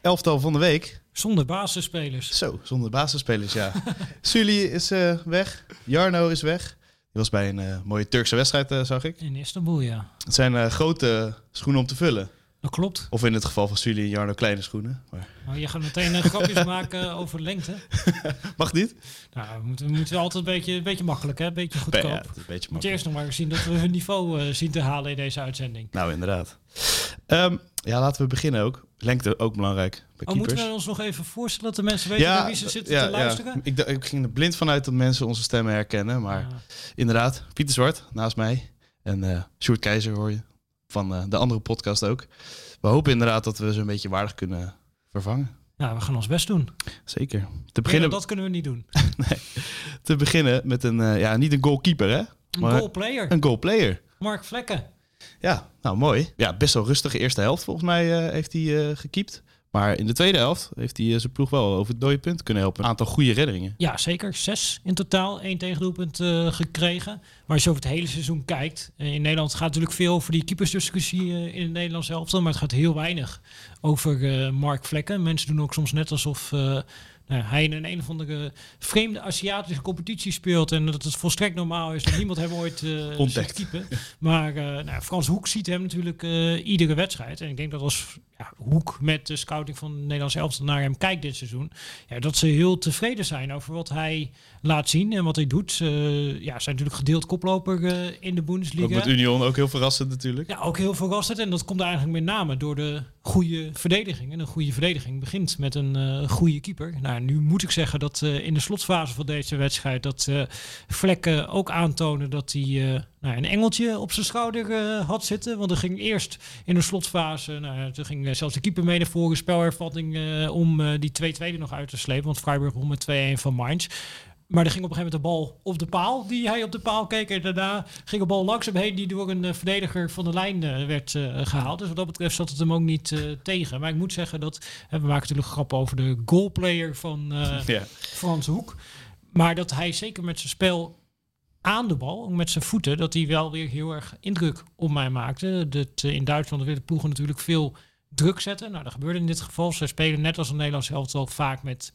elftal van de week. Zonder basisspelers. Zo, zonder basisspelers, ja. Sully is uh, weg. Jarno is weg. Die was bij een uh, mooie Turkse wedstrijd, uh, zag ik. In Istanbul, ja. Het zijn grote schoenen om te vullen. Dat klopt. Of in het geval van Sully en Jarno kleine schoenen. Maar... Oh, je gaat meteen uh, grapjes maken over lengte. Mag niet? Nou, we moeten, we moeten altijd een beetje, een beetje makkelijk, hè? een beetje goedkoop. Ja, een beetje Moet je eerst nog maar zien dat we hun niveau uh, zien te halen in deze uitzending. Nou, inderdaad. Um, ja, laten we beginnen ook. Lengte ook belangrijk. Bij oh, moeten we ons nog even voorstellen dat de mensen weten ja, wie ze zitten ja, te luisteren? Ja. Ik, ik, ging er blind vanuit dat mensen onze stemmen herkennen. Maar inderdaad, Pieter Zwart naast mij. En uh, Sjoerd Keizer hoor je. Van uh, de andere podcast ook. We hopen inderdaad dat we ze een beetje waardig kunnen vervangen. Ja, we gaan ons best doen. Zeker. Te beginnen... dat kunnen we niet doen. nee. Te beginnen met een, uh, ja, niet een goalkeeper hè? Een goalplayer. Een goalplayer. Mark Vlekken. Ja, nou mooi. Ja, best wel rustige eerste helft volgens mij uh, heeft hij uh, gekiept. Maar in de tweede helft heeft hij zijn ploeg wel over het dode punt kunnen helpen. Een aantal goede reddingen. Ja, zeker. Zes in totaal. één tegendoelpunt uh, gekregen. Maar als je over het hele seizoen kijkt. in Nederland gaat natuurlijk veel over die keepersdiscussie in het Nederlands elftal. Maar het gaat heel weinig over Mark Vlekken. Mensen doen ook soms net alsof nou, hij in een een of andere vreemde Aziatische competitie speelt. En dat het volstrekt normaal is dat niemand hem ooit uh, ontdekt. Typen. Maar uh, nou, Frans Hoek ziet hem natuurlijk uh, iedere wedstrijd. En ik denk dat als ja, Hoek met de scouting van Nederlands elftal naar hem kijkt dit seizoen. Ja, dat ze heel tevreden zijn over wat hij laat zien en wat hij doet. ja, zijn natuurlijk gedeeld koploper in de Bundesliga. Ook met Union ook heel verrassend natuurlijk. Ja, ook heel verrassend. En dat komt eigenlijk met name door de goede verdediging. En een goede verdediging begint met een goede keeper. Nou, nu moet ik zeggen dat uh, in de slotfase van deze wedstrijd dat uh, Vlekken ook aantonen dat hij nou, een engeltje op zijn schouder had zitten. Want er ging eerst in de slotfase, nou, toen ging zelfs de keeper mee naar voren, spelervatting om die 2-2 er nog uit te slepen. Want Freiburg won met 2-1 van Mainz. Maar er ging op een gegeven moment de bal op de paal, die hij op de paal keek. En daarna ging de bal langs hem heen, die door een uh, verdediger van de lijn uh, werd uh, gehaald. Dus wat dat betreft zat het hem ook niet tegen. Maar ik moet zeggen dat, we maken natuurlijk grappen over de goalplayer van. Frans Hoek. Maar dat hij zeker met zijn spel aan de bal, met zijn voeten, dat hij wel weer heel erg indruk op mij maakte. Dat, in Duitsland willen ploegen natuurlijk veel druk zetten. Nou, dat gebeurde in dit geval. Ze spelen net als een Nederlands elftal vaak met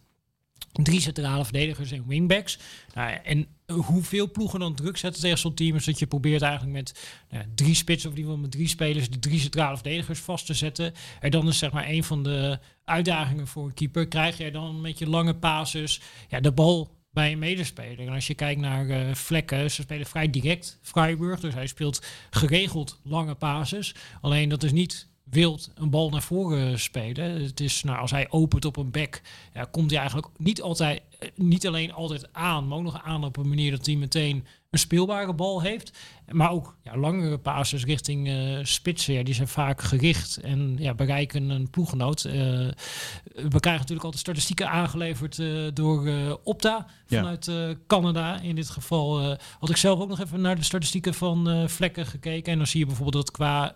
drie centrale verdedigers en wingbacks. Nou en hoeveel ploegen dan druk zetten tegen zo'n team is dat je probeert eigenlijk met nou, drie spitsen of in ieder geval met drie spelers de drie centrale verdedigers vast te zetten. En dan is zeg maar een van de uitdagingen voor een keeper. Krijg je dan met je lange passes ja, de bal bij een medespeler. En als je kijkt naar uh, vlekken, ze spelen vrij direct Freiburg. Dus hij speelt geregeld lange passes. Alleen dat is niet wilt een bal naar voren spelen. Het is, nou, als hij opent op een back, ja, komt hij eigenlijk niet altijd, eh, niet alleen altijd aan, maar ook nog aan op een manier dat hij meteen een speelbare bal heeft. Maar ook ja, langere passes richting uh, spitsen, ja, die zijn vaak gericht en ja, bereiken een ploeggenoot. Uh, we krijgen natuurlijk altijd statistieken aangeleverd uh, door Opta vanuit Canada. In dit geval had ik zelf ook nog even naar de statistieken van Vlekken gekeken. En dan zie je bijvoorbeeld dat qua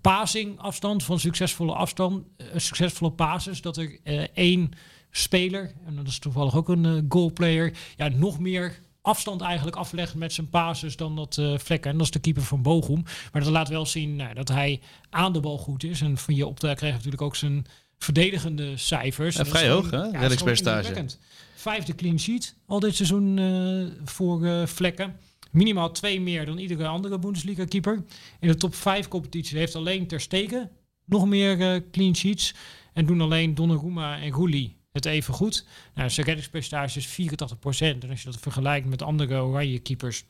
passing afstand van succesvolle afstand, succesvolle passes, dat er één speler, en dat is toevallig ook een goalplayer, ja, nog meer afstand eigenlijk aflegt met zijn pases dan dat uh, Vlekken. En dat is de keeper van Bochum. Maar dat laat wel zien nou, dat hij aan de bal goed is. En van je opdracht kreeg natuurlijk ook zijn verdedigende cijfers. Ja, vrij hoog, hè? Ja, Reddingspercentage. Vijfde clean sheet al dit seizoen uh, voor uh, Vlekken. Minimaal twee meer dan iedere andere Bundesliga-keeper. In de top 5 competitie heeft alleen Ter Stegen nog meer clean sheets. En doen alleen Donnarumma en Gulli het even goed. Nou, zijn reddingspercentage is 84%. En als je dat vergelijkt met andere oranje keepers,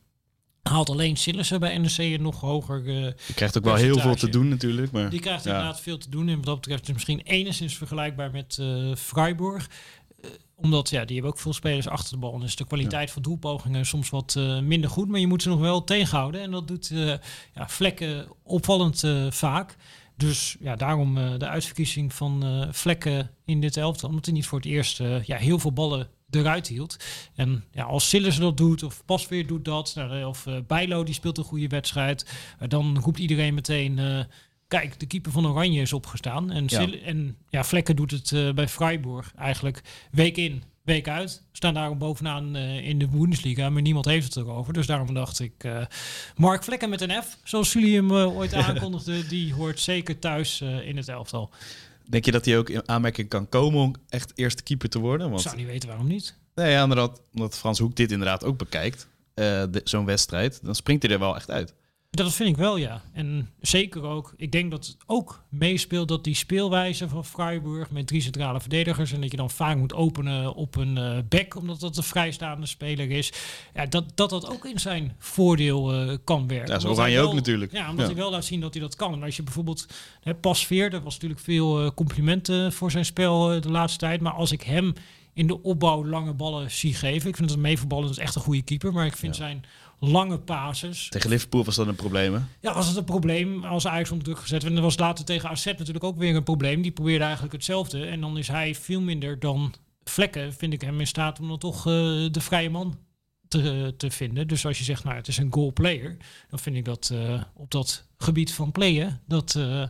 haalt alleen Sillissen bij NEC een nog hoger. Uh, die krijgt ook wel heel veel te doen natuurlijk. Maar, die krijgt inderdaad veel te doen. En wat dat betreft is misschien enigszins vergelijkbaar met uh, Freiburg. Uh, omdat ja, die hebben ook veel spelers achter de bal. En dus de kwaliteit van doelpogingen soms wat minder goed. Maar je moet ze nog wel tegenhouden. En dat doet ja, vlekken opvallend vaak. Dus ja, daarom uh, de uitverkiezing van uh, Vlekken in dit elftal. Omdat hij niet voor het eerst uh, ja, heel veel ballen eruit hield. En ja, als Sillers dat doet, of Pasveer doet dat, nou, of Bijlo die speelt een goede wedstrijd, dan roept iedereen meteen... Kijk, de keeper van Oranje is opgestaan. En, ja. en ja, Vlekken doet het bij Freiburg eigenlijk week in, week uit. Staan daarom bovenaan uh, in de Bundesliga, maar niemand heeft het erover. Dus daarom dacht ik, uh, Mark Vlekken met een F, zoals jullie hem uh, ooit aankondigden, die hoort zeker thuis in het elftal. Denk je dat hij ook in aanmerking kan komen om echt eerste keeper te worden? Ik Want zou niet weten waarom niet. nee, ja, omdat, omdat Frans Hoek dit inderdaad ook bekijkt, eh, zo'n wedstrijd, dan springt hij er wel echt uit. Dat vind ik wel, ja. En zeker ook, ik denk dat het ook meespeelt dat die speelwijze van Freiburg met drie centrale verdedigers en dat je dan vaak moet openen op een eh back, omdat dat een vrijstaande speler is, ja, dat, dat dat ook in zijn voordeel eh, kan werken. Ja, zo Oranje hij ook natuurlijk. Ja, omdat Ja. hij wel laat zien dat hij dat kan. En als je bijvoorbeeld hè, pas veer, er was natuurlijk veel eh, complimenten voor zijn spel de laatste tijd, maar als ik hem in de opbouw lange ballen zie geven, ik vind dat dat is echt een goede keeper, maar ik vind Ja. zijn lange pases Tegen Liverpool was dat een probleem, hè? ja, was het een probleem als Ajax onder druk gezet werd. En dat was later tegen AZ natuurlijk ook weer een probleem. Die probeerde eigenlijk hetzelfde. En dan is hij veel minder dan Vlekken, vind ik hem in staat om dan toch eh, de vrije man te, te vinden. Dus als je zegt, nou, het is een goal player, dan vind ik dat eh, op dat gebied van playen, dat eh,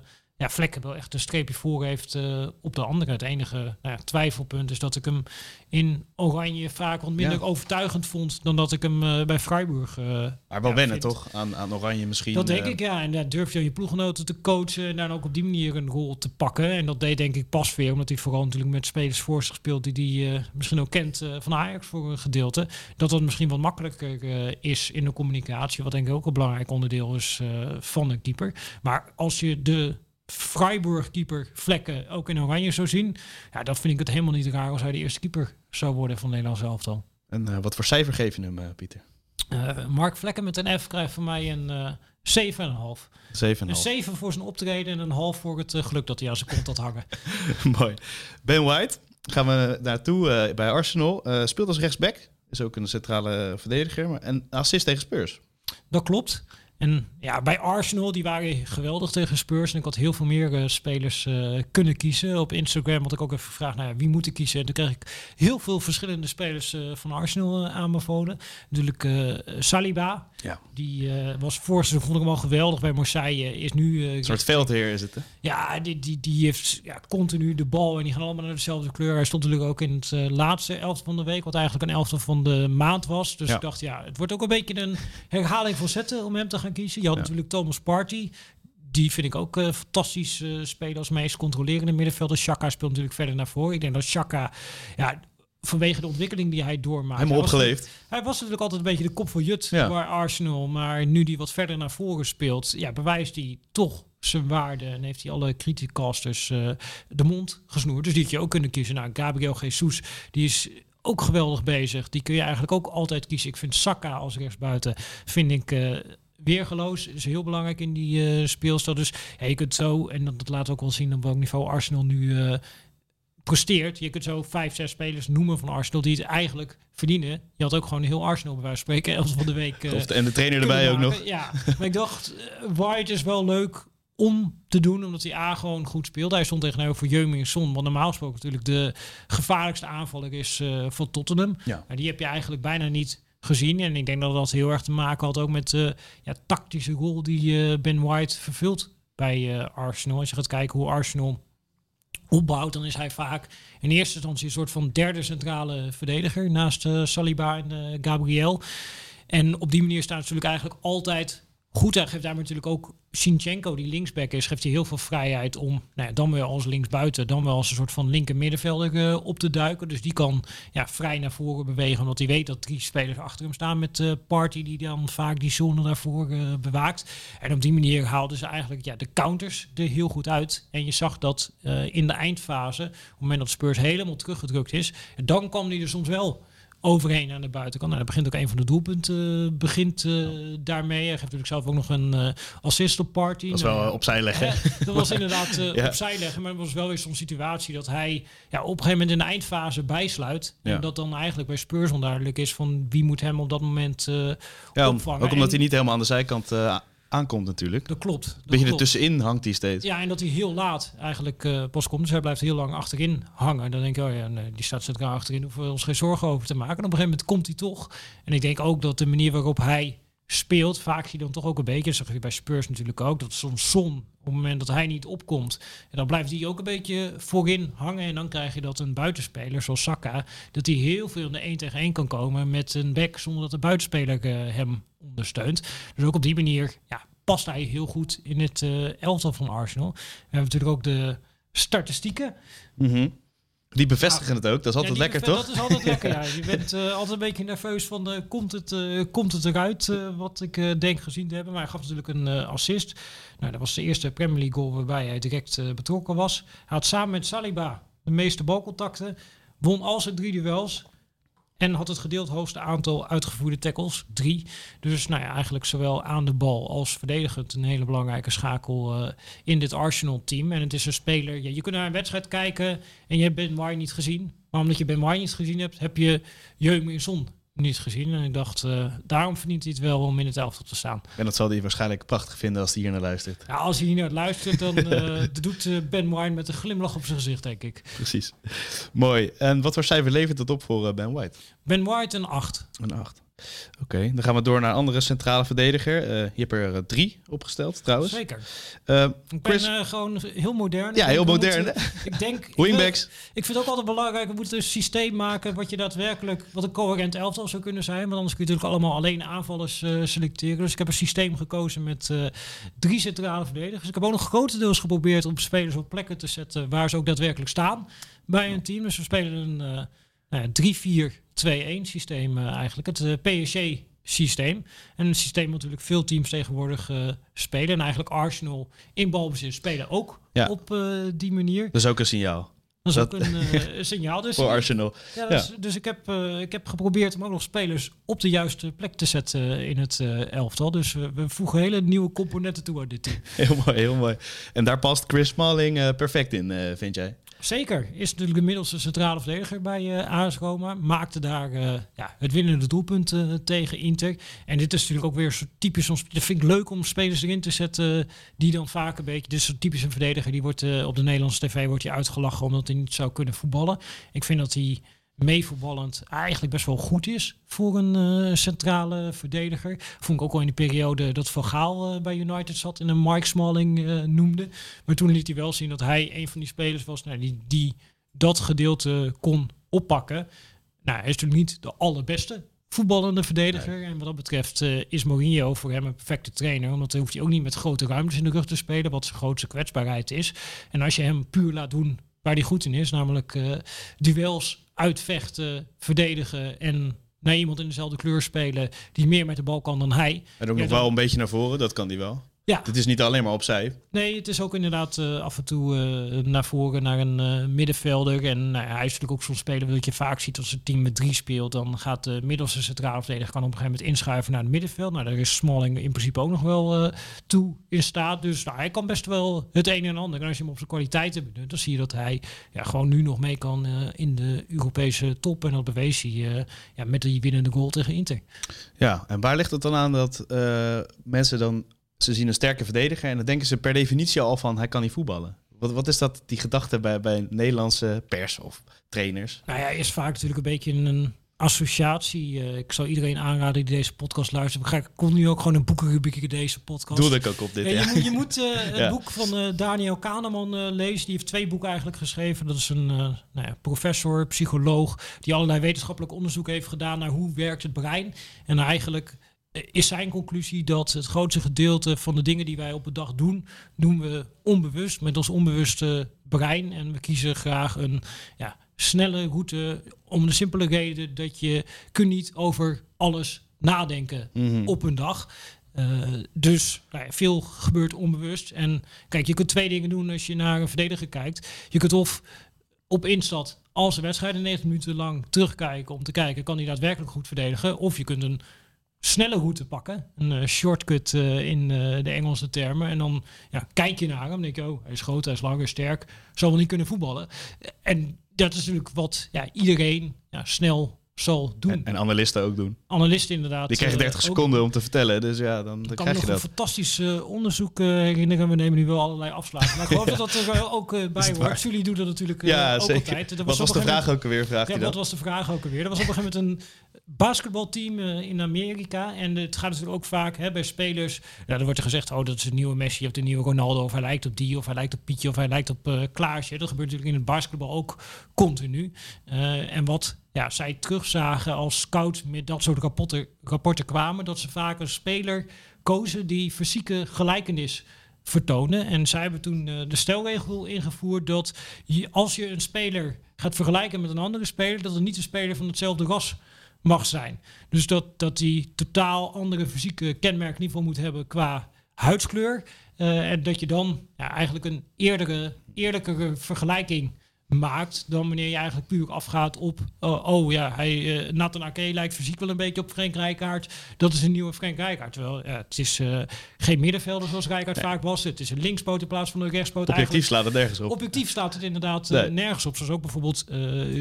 ja, Vlekken wel echt een streepje voor heeft eh, op de andere. Het enige nou ja, twijfelpunt is dat ik hem in Oranje vaak wat minder Ja. overtuigend vond dan dat ik hem eh, bij Freiburg eh, Maar wel Ja, wennen, vind- toch? Aan, aan Oranje misschien. dat denk ik, ja. En daar durf je je ploeggenoten te coachen en dan ook op die manier een rol te pakken. En dat deed denk ik pas weer, omdat hij vooral natuurlijk met spelers voor zich speelt die hij misschien ook kent van Ajax voor een gedeelte. Dat dat misschien wat makkelijker is in de communicatie, wat denk ik ook een belangrijk onderdeel is van een keeper. Maar als je de Freiburg-keeper Vlekken ook in oranje zou zien, ja, dan vind ik het helemaal niet raar als hij de eerste keeper zou worden van Nederland zelf dan. En eh, wat voor cijfer geef je hem, eh, Pieter? Eh, Mark Vlekken met een F krijgt van mij een eh 7,5. 7,5. Een 7 voor zijn optreden en een half voor het geluk dat hij aan zijn kont had hangen. Mooi. Ben White, gaan we naartoe bij Arsenal. Speelt als rechtsback. Is ook een centrale verdediger. Maar en assist tegen Spurs. Dat klopt. En ja, bij Arsenal, die waren geweldig tegen Spurs. En ik had heel veel meer eh, spelers eh, kunnen kiezen. Op Instagram had ik ook even gevraagd, nou ja, wie moet ik kiezen? En toen kreeg ik heel veel verschillende spelers eh, van Arsenal uh, aanbevolen. Natuurlijk eh, Saliba. Ja. Die eh, was voor vond ik hem al geweldig bij Marseille. Is nu... eh, Een soort veldheer is het, hè? Ja, die, die, die heeft ja, continu de bal en die gaan allemaal naar dezelfde kleur. Hij stond natuurlijk ook in het eh, laatste elftal van de week, wat eigenlijk een elftal van de maand was. Dus Ja. ik dacht, ja, het wordt ook een beetje een herhaling van zetten om hem te gaan kiezen. Je had Ja. natuurlijk Thomas Party. Die vind ik ook eh, fantastisch eh, spelen als meest controlerende middenvelder. Chaka speelt natuurlijk verder naar voren. Ik denk dat Chaka, ja, vanwege de ontwikkeling die hij doormaakt. Helemaal hij was opgeleefd. hij was natuurlijk altijd een beetje de kop van Jut Ja. bij Arsenal. Maar nu die wat verder naar voren speelt, ja, bewijst hij toch zijn waarde. En heeft hij alle criticasters eh de mond gesnoerd. Dus die had je ook kunnen kiezen. Nou, Gabriel Jesus, die is ook geweldig bezig. Die kun je eigenlijk ook altijd kiezen. Ik vind Saka als rechtsbuiten, vind ik... Weergeloos is heel belangrijk in die eh speelstijl. Dus ja, je kunt zo, en dat, dat laat ook wel zien op welk niveau Arsenal nu eh, presteert. Je kunt zo vijf, zes spelers noemen van Arsenal die het eigenlijk verdienen. Je had ook gewoon heel Arsenal bij wijze van spreken, elf van de week. eh, en de trainer erbij ook nog. Ja, maar ik dacht, White is wel leuk om te doen, omdat hij A gewoon goed speelde. Hij stond tegenover Jeuming Son, wat normaal gesproken natuurlijk de gevaarlijkste aanvaller is van Tottenham. Ja. Maar die heb je eigenlijk bijna niet gezien. En ik denk dat dat heel erg te maken had ook met de ja, tactische rol die eh, Ben White vervult bij eh, Arsenal. Als je gaat kijken hoe Arsenal opbouwt, dan is hij vaak in eerste instantie een soort van derde centrale verdediger naast eh, Saliba en eh, Gabriel. En op die manier staat natuurlijk eigenlijk altijd goed. Hij geeft daar natuurlijk ook Sinchenko, die linksback is, geeft hij heel veel vrijheid om nou ja, dan wel als linksbuiten, dan wel als een soort van linker middenvelder eh, op te duiken. Dus die kan ja, vrij naar voren bewegen, omdat hij weet dat drie spelers achter hem staan met eh Party, die dan vaak die zone daarvoor eh, bewaakt. En op die manier haalden ze eigenlijk ja, de counters er heel goed uit. En je zag dat in de eindfase, op het moment dat Spurs helemaal teruggedrukt is, dan kwam hij er soms wel overheen aan de buitenkant. Nou, dat begint ook een van de doelpunten, eh, begint eh, daarmee. Hij geeft natuurlijk zelf ook nog een eh assist op party. Dat is Nou, wel opzij leggen. Dat was inderdaad Ja. opzij leggen, maar het was wel weer zo'n situatie dat hij ja, op een gegeven moment in de eindfase bijsluit. En dat dan eigenlijk bij Spurs onduidelijk is van wie moet hem op dat moment om- opvangen. ook omdat En hij niet helemaal aan de zijkant aankomt natuurlijk. Dat klopt. Dat Beetje klopt. ertussenin hangt hij steeds. Ja, en dat hij heel laat eigenlijk eh, pas komt. Dus hij blijft heel lang achterin hangen. Dan denk ik, oh ja, nee, die staat centraal achterin. Hoeven we ons geen zorgen over te maken. En op een gegeven moment komt hij toch. En ik denk ook dat de manier waarop hij speelt, vaak zie je dan toch ook een beetje, dat zag je bij Spurs natuurlijk ook, dat soms Son, op het moment dat hij niet opkomt, en dan blijft hij ook een beetje voorin hangen. En dan krijg je dat een buitenspeler, zoals Saka, dat hij heel veel in de 1 tegen 1 kan komen met een back zonder dat de buitenspeler eh, hem ondersteunt. Dus ook op die manier ja, past hij heel goed in het eh, elftal van Arsenal. We hebben natuurlijk ook de statistieken. Mhm. Die bevestigen het ook. Dat is altijd Ja, lekker, toch? Dat is altijd lekker, ja. Je bent eh, altijd een beetje nerveus van, eh, komt, het, eh, komt het eruit, wat ik denk gezien te hebben. Maar hij gaf natuurlijk een assist. Nou, dat was de eerste Premier League goal waarbij hij direct betrokken was. Hij had samen met Saliba de meeste balcontacten, won al zijn drie duels. En had het gedeeld hoogste aantal uitgevoerde tackles, drie. Dus nou ja, eigenlijk zowel aan de bal als verdedigend een hele belangrijke schakel eh, in dit Arsenal-team. En het is een speler, ja, je kunt naar een wedstrijd kijken en je hebt Ben White niet gezien. Maar omdat je Ben White niet gezien hebt, heb je Jeume Zon niet gezien. En ik dacht, eh, daarom verdient hij het wel om in het elftal te staan. En dat zal hij waarschijnlijk prachtig vinden als hij hier naar luistert. Ja, als hij hier naar luistert, dan eh, doet eh, Ben White met een glimlach op zijn gezicht, denk ik. Precies. Mooi. En wat voor cijfer levert het op voor Ben White? Ben White een 8. Een 8. Oké, dan gaan we door naar een andere centrale verdediger. Eh, je hebt er eh, drie opgesteld trouwens. Zeker. Eh, Ik ben Chris- gewoon heel modern. ja, heel Ik modern. Ik denk, ik, Wingbacks. wil- ik vind het ook altijd belangrijk, we moeten een systeem maken wat je daadwerkelijk, wat een coherent elftal zou kunnen zijn. Want anders kun je natuurlijk allemaal alleen aanvallers selecteren. Dus ik heb een systeem gekozen met drie centrale verdedigers. Ik heb ook nog grotendeels geprobeerd om spelers op plekken te zetten waar ze ook daadwerkelijk staan bij een team. Dus we spelen een 3-4-2-1 systeem eh, eigenlijk. Het eh, PSG systeem. En een systeem wat natuurlijk veel teams tegenwoordig eh, spelen. En eigenlijk Arsenal in balbezit spelen ook Ja. op die manier. Dat is ook een signaal Dat is Dat- ook een signaal. Dus, voor Arsenal. ja, dus, dus ik, heb, ik heb geprobeerd om ook nog spelers op de juiste plek te zetten in het elftal. Dus we, voegen hele nieuwe componenten toe aan dit team. Heel mooi, heel mooi. En daar past Chris Smalling perfect in, vind jij? Zeker. Is natuurlijk de middelste centrale verdediger bij eh AS Roma. Maakte daar eh, ja, het winnende doelpunt eh, tegen Inter. En dit is natuurlijk ook weer zo typisch. Soms, dat vind ik leuk om spelers erin te zetten die dan vaak een beetje... Dus zo typisch een verdediger. Die wordt op de Nederlandse tv wordt hij uitgelachen omdat hij niet zou kunnen voetballen. Ik vind dat hij meevoetballend eigenlijk best wel goed is voor een eh, centrale verdediger. Vond ik ook al in de periode dat Van Gaal eh, bij United zat en een Mike Smalling eh, noemde. Maar toen liet hij wel zien dat hij een van die spelers was nou, die, die dat gedeelte kon oppakken. Nou, hij is natuurlijk niet de allerbeste voetballende verdediger. En wat dat betreft is Mourinho voor hem een perfecte trainer. Omdat hij hoeft hij ook niet met grote ruimtes in de rug te spelen, wat zijn grootste kwetsbaarheid is. En als je hem puur laat doen waar hij goed in is, namelijk duels uitvechten, verdedigen en naar iemand in dezelfde kleur spelen die meer met de bal kan dan hij. En ook Ja, nog dan- wel een beetje naar voren, dat kan hij wel. Ja, Het is niet alleen maar opzij. Nee, het is ook inderdaad eh, af en toe eh, naar voren naar een eh, middenvelder. En nou ja, hij is natuurlijk ook zo'n speler dat je vaak ziet als een team met drie speelt. Dan gaat de middelste centrale verdediger kan op een gegeven moment inschuiven naar het middenveld. Nou, daar is Smalling in principe ook nog wel toe in staat. Dus nou, hij kan best wel het een en ander. En als je hem op zijn kwaliteiten benut, dan zie je dat hij ja, gewoon nu nog mee kan in de Europese top. En dat bewees hij ja, met die winnende goal tegen Inter. Ja, en waar ligt het dan aan dat mensen dan... Ze zien een sterke verdediger en dan denken ze per definitie al van hij kan niet voetballen. Wat, wat is dat, die gedachte bij, bij Nederlandse pers of trainers? Nou ja, is vaak natuurlijk een beetje een associatie. Eh, ik zou iedereen aanraden die deze podcast luistert. Ik kom nu ook gewoon een boekenrubriek in deze podcast. Doe ik ook op dit, Ja, ja. je moet, je moet eh, het Ja. boek van eh, Daniel Kahneman lezen. Die heeft twee boeken eigenlijk geschreven. Dat is een nou ja, professor, psycholoog, die allerlei wetenschappelijk onderzoek heeft gedaan naar hoe werkt het brein. En eigenlijk is zijn conclusie dat het grootste gedeelte van de dingen die wij op een dag doen, doen we onbewust met ons onbewuste brein. En we kiezen graag een ja, snelle route om de simpele reden dat je kunt niet over alles nadenken Mhm. op een dag. Eh, dus nou ja, veel gebeurt onbewust. En kijk, je kunt twee dingen doen als je naar een verdediger kijkt. Je kunt of op instad als een wedstrijd 90 minuten lang terugkijken om te kijken, kan hij daadwerkelijk goed verdedigen? Of je kunt een snelle route pakken, een eh, shortcut eh, in eh, de Engelse termen. En dan ja, kijk je naar hem, denk je, oh, hij is groot, hij is lang, hij is sterk, zal wel niet kunnen voetballen. En dat is natuurlijk wat ja, iedereen ja, snel zal doen. En, en analisten ook doen. Analisten inderdaad. Die krijgen eh, 30 ook. seconden om te vertellen, dus ja, dan, dan Ik kan me krijg nog je een dat. fantastisch onderzoek eh, herinneren. We nemen nu wel allerlei afslagen. Maar ik geloof dat dat er ook bij hoort. Jullie doen dat natuurlijk Ja, ook zeker. altijd. Er Wat op was de vraag moment- ook alweer, vraagt Ja, wat was de vraag ook alweer? Er was op een gegeven moment een basketbalteam eh, in Amerika. En het gaat natuurlijk ook vaak hè, bij spelers. Ja, wordt gezegd, oh, dat is een nieuwe Messi of de nieuwe Ronaldo. Of hij lijkt op die, of hij lijkt op Pietje, of hij lijkt op eh Klaasje. Dat gebeurt natuurlijk in het basketbal ook continu. Eh, en wat ja, zij terugzagen als scouts met dat soort rapporten, rapporten kwamen, dat ze vaak een speler kozen die fysieke gelijkenis vertonen. En zij hebben toen de stelregel ingevoerd dat je, als je een speler gaat vergelijken met een andere speler, dat het niet een speler van hetzelfde ras mag zijn. Dus dat, dat die totaal andere fysieke kenmerken in ieder geval moet hebben qua huidskleur. Uh, en dat je dan ja, eigenlijk een eerdere, eerlijkere vergelijking maakt dan wanneer je eigenlijk puur afgaat op uh, oh ja, hij uh, Nathan Ake lijkt fysiek wel een beetje op Frank Rijkaard. Dat is een nieuwe Frank Rijkaard. Terwijl ja, het is uh, geen middenvelder zoals Rijkaard nee. vaak was. Het is een linkspoot in plaats van een rechtspoot. Objectief slaat het nergens op. Objectief staat het inderdaad nee. nergens op. Zoals ook bijvoorbeeld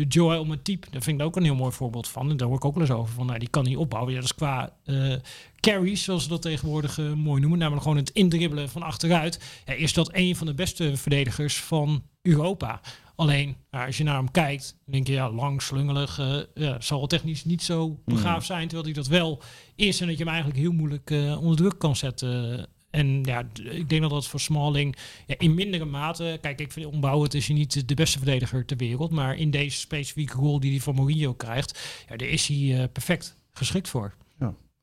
Joel Matip. Daar vind ik ook een heel mooi voorbeeld van. En daar hoor ik ook wel eens over van. Nou, die kan niet opbouwen. Ja, dat is qua carries, zoals ze dat tegenwoordig mooi noemen. Namelijk gewoon het indribbelen van achteruit. Ja, is dat een van de beste verdedigers van Europa. Alleen, ja, als je naar hem kijkt, denk je, ja, lang, slungelig, uh, ja, zal technisch niet zo begaafd zijn, terwijl hij dat wel is en dat je hem eigenlijk heel moeilijk uh, onder druk kan zetten. En ja, ik denk dat dat voor Smalling ja, in mindere mate, kijk, ik vind het is hij niet de beste verdediger ter wereld, maar in deze specifieke rol die hij van Mourinho krijgt, ja, daar is hij uh, perfect geschikt voor.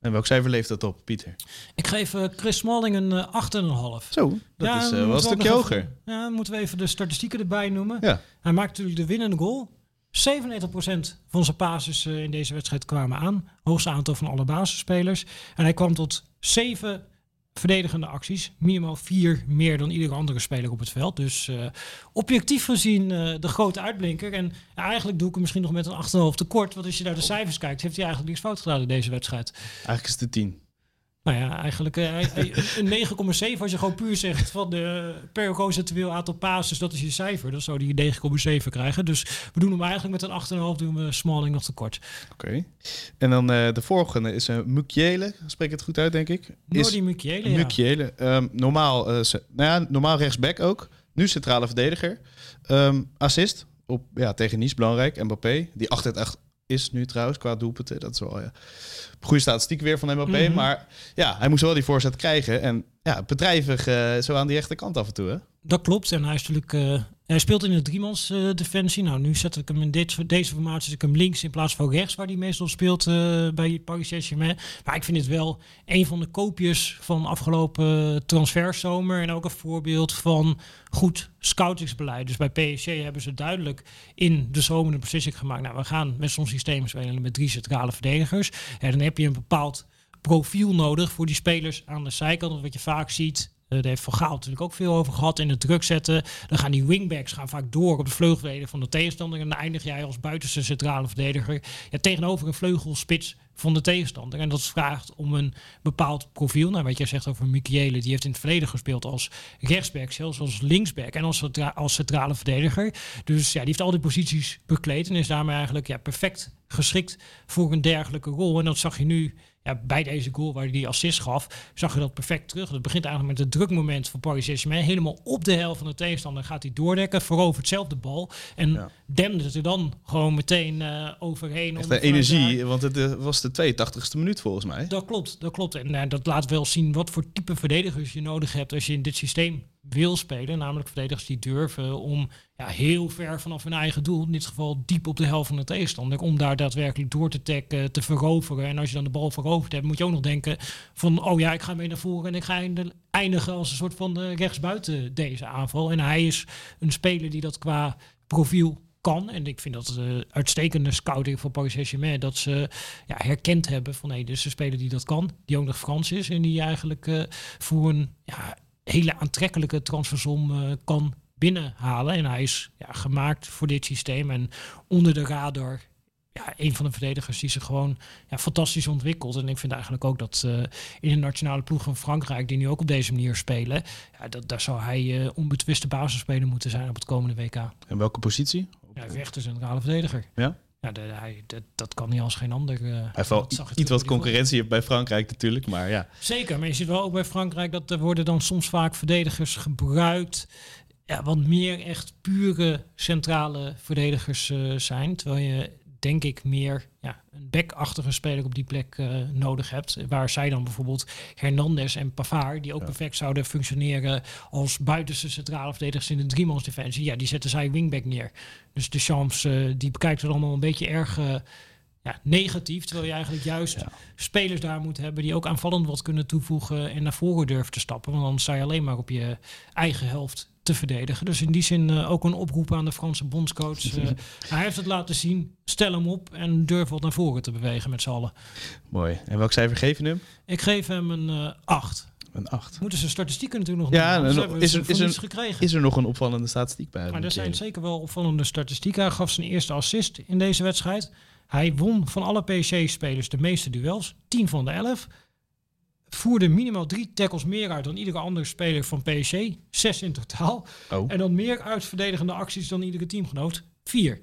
En welk cijfer leeft dat op, Pieter? Ik geef uh, Chris Smalling een uh, 8,5. Zo, dat ja, is uh, wel een stukje hoger. Even, ja, moeten we even de statistieken erbij noemen. Ja. Hij maakt natuurlijk de winnende goal. 97% van zijn passes in deze wedstrijd kwamen aan. Hoogste aantal van alle basisspelers. En hij kwam tot 7 verdedigende acties. Minimaal vier meer dan iedere andere speler op het veld. Dus uh, objectief gezien uh, de grote uitblinker. En eigenlijk doe ik hem misschien nog met een 8,5 tekort. Want als je naar de cijfers kijkt, heeft hij eigenlijk niks fout gedaan in deze wedstrijd. Eigenlijk is het de 10. Nou ja, eigenlijk uh, een 9,7 als je gewoon puur zegt van de per procentueel aantal passes, dat is je cijfer. Dan zou die 9,7 krijgen. Dus we doen hem eigenlijk met een 8,5 doen we Smalling nog tekort. Oké. Okay. En dan uh, de volgende is een uh, Mukiele. Spreek het goed uit, denk ik? Nordi Mukiele, ja. Mukiele. Um, normaal, nou ja, normaal rechtsback ook. Nu centrale verdediger. Um, assist op, ja, tegen Nice, belangrijk. Mbappé, die 8 echt is nu trouwens qua doelpunten. Dat is wel ja, goede statistiek weer van Mbappé. Mm Maar ja, hij moest wel die voorzet krijgen. En ja, bedrijvig uh, zo aan die rechterkant af en toe. Hè? Dat klopt. En hij is natuurlijk uh, hij speelt in de driemans uh, defensie. Nou, nu zet ik hem in dit, deze formatie zet ik hem links in plaats van rechts, waar hij meestal speelt uh, bij Paris Saint-Germain. Maar ik vind het wel een van de koopjes van afgelopen transferzomer. En ook een voorbeeld van goed scoutingsbeleid. Dus bij PSG hebben ze duidelijk in de zomer een beslissing gemaakt. Nou, we gaan met zo'n systeem spelen met drie centrale verdedigers. En dan heb je een bepaald profiel nodig voor die spelers aan de zijkant. Want wat je vaak ziet daar heeft Van Gaal natuurlijk ook veel over gehad. In het druk zetten. Dan gaan die wingbacks gaan vaak door op de vleugelverdediger van de tegenstander. En dan eindig jij als buitenste centrale verdediger ja, tegenover een vleugelspits van de tegenstander. En dat vraagt om een bepaald profiel. Nou, wat jij zegt over Michele, die heeft in het verleden gespeeld als rechtsback, zelfs als linksback en als, als centrale verdediger. Dus ja, die heeft al die posities bekleed en is daarmee eigenlijk ja, perfect geschikt voor een dergelijke rol. En dat zag je nu ja, bij deze goal waar hij die assist gaf, zag je dat perfect terug. Het begint eigenlijk met het drukmoment van Paris Saint-Germain. Helemaal op de helft van de tegenstander gaat hij doordekken, voorover hetzelfde bal. En ja. demde het er dan gewoon meteen uh, overheen. Echt de energie, want het uh, was de 82ste minuut volgens mij. Dat klopt, dat klopt. En uh, dat laat wel zien wat voor type verdedigers je nodig hebt als je in dit systeem wil spelen. Namelijk verdedigers die durven om ja, heel ver vanaf hun eigen doel, in dit geval diep op de helft van de tegenstander, om daar daadwerkelijk door te tacken, te veroveren. En als je dan de bal veroverd hebt, moet je ook nog denken van, oh ja, ik ga mee naar voren en ik ga eindigen als een soort van uh, rechtsbuiten deze aanval. En hij is een speler die dat qua profiel kan. En ik vind dat uh, uitstekende scouting van Paris Saint-Germain. Dat ze ja, herkend hebben van nee, dus een speler die dat kan. Die ook nog Frans is. En die eigenlijk uh, voor een ja, hele aantrekkelijke transfersom uh, kan binnenhalen. En hij is ja, gemaakt voor dit systeem. En onder de radar ja, een van de verdedigers die zich gewoon ja, fantastisch ontwikkelt. En ik vind eigenlijk ook dat uh, in de nationale ploeg van Frankrijk, die nu ook op deze manier spelen, ja, dat, daar zou hij uh, onbetwiste basisspeler moeten zijn op het komende WK. En welke positie? Ja, rechter centrale verdediger. Ja? Ja, de, hij, de, dat kan niet als geen ander. Uh, hij heeft wel iets wat concurrentie bij Frankrijk natuurlijk, maar ja. Zeker, maar je ziet wel ook bij Frankrijk dat er worden dan soms vaak verdedigers gebruikt ja, wat meer echt pure centrale verdedigers uh, zijn. Terwijl je denk ik meer ja, een backachtige speler op die plek uh, nodig hebt. Waar zij dan bijvoorbeeld Hernandez en Pavard, die ook perfect zouden functioneren als buitenste centrale verdedigers in de driemans defensie. Ja, die zetten zij wingback neer. Dus de chance, uh, die bekijkt er allemaal een beetje erg ja, negatief. Terwijl je eigenlijk juist Ja. spelers daar moet hebben die ook aanvallend wat kunnen toevoegen en naar voren durven te stappen. Want dan sta je alleen maar op je eigen helft te verdedigen. Dus in die zin eh, ook een oproep aan de Franse bondscoach. Eh, hij heeft het laten zien. Stel hem op en durf wat naar voren te bewegen met z'n allen. Mooi. En welk cijfer geef je hem? Ik geef hem een eh 8. Een 8. Moeten ze statistieken natuurlijk nog Ja, doen, hebben we is er- is er-. Is er nog een opvallende statistiek bij? Maar er zijn zeker wel opvallende statistieken. Hij gaf zijn eerste assist in deze wedstrijd. Hij won van alle PSG-spelers de meeste duels. 10 van de 11. Voerde minimaal drie tackles meer uit dan iedere andere speler van PSG. Zes in totaal. Oh. En dan meer uitverdedigende acties dan iedere teamgenoot. Vier.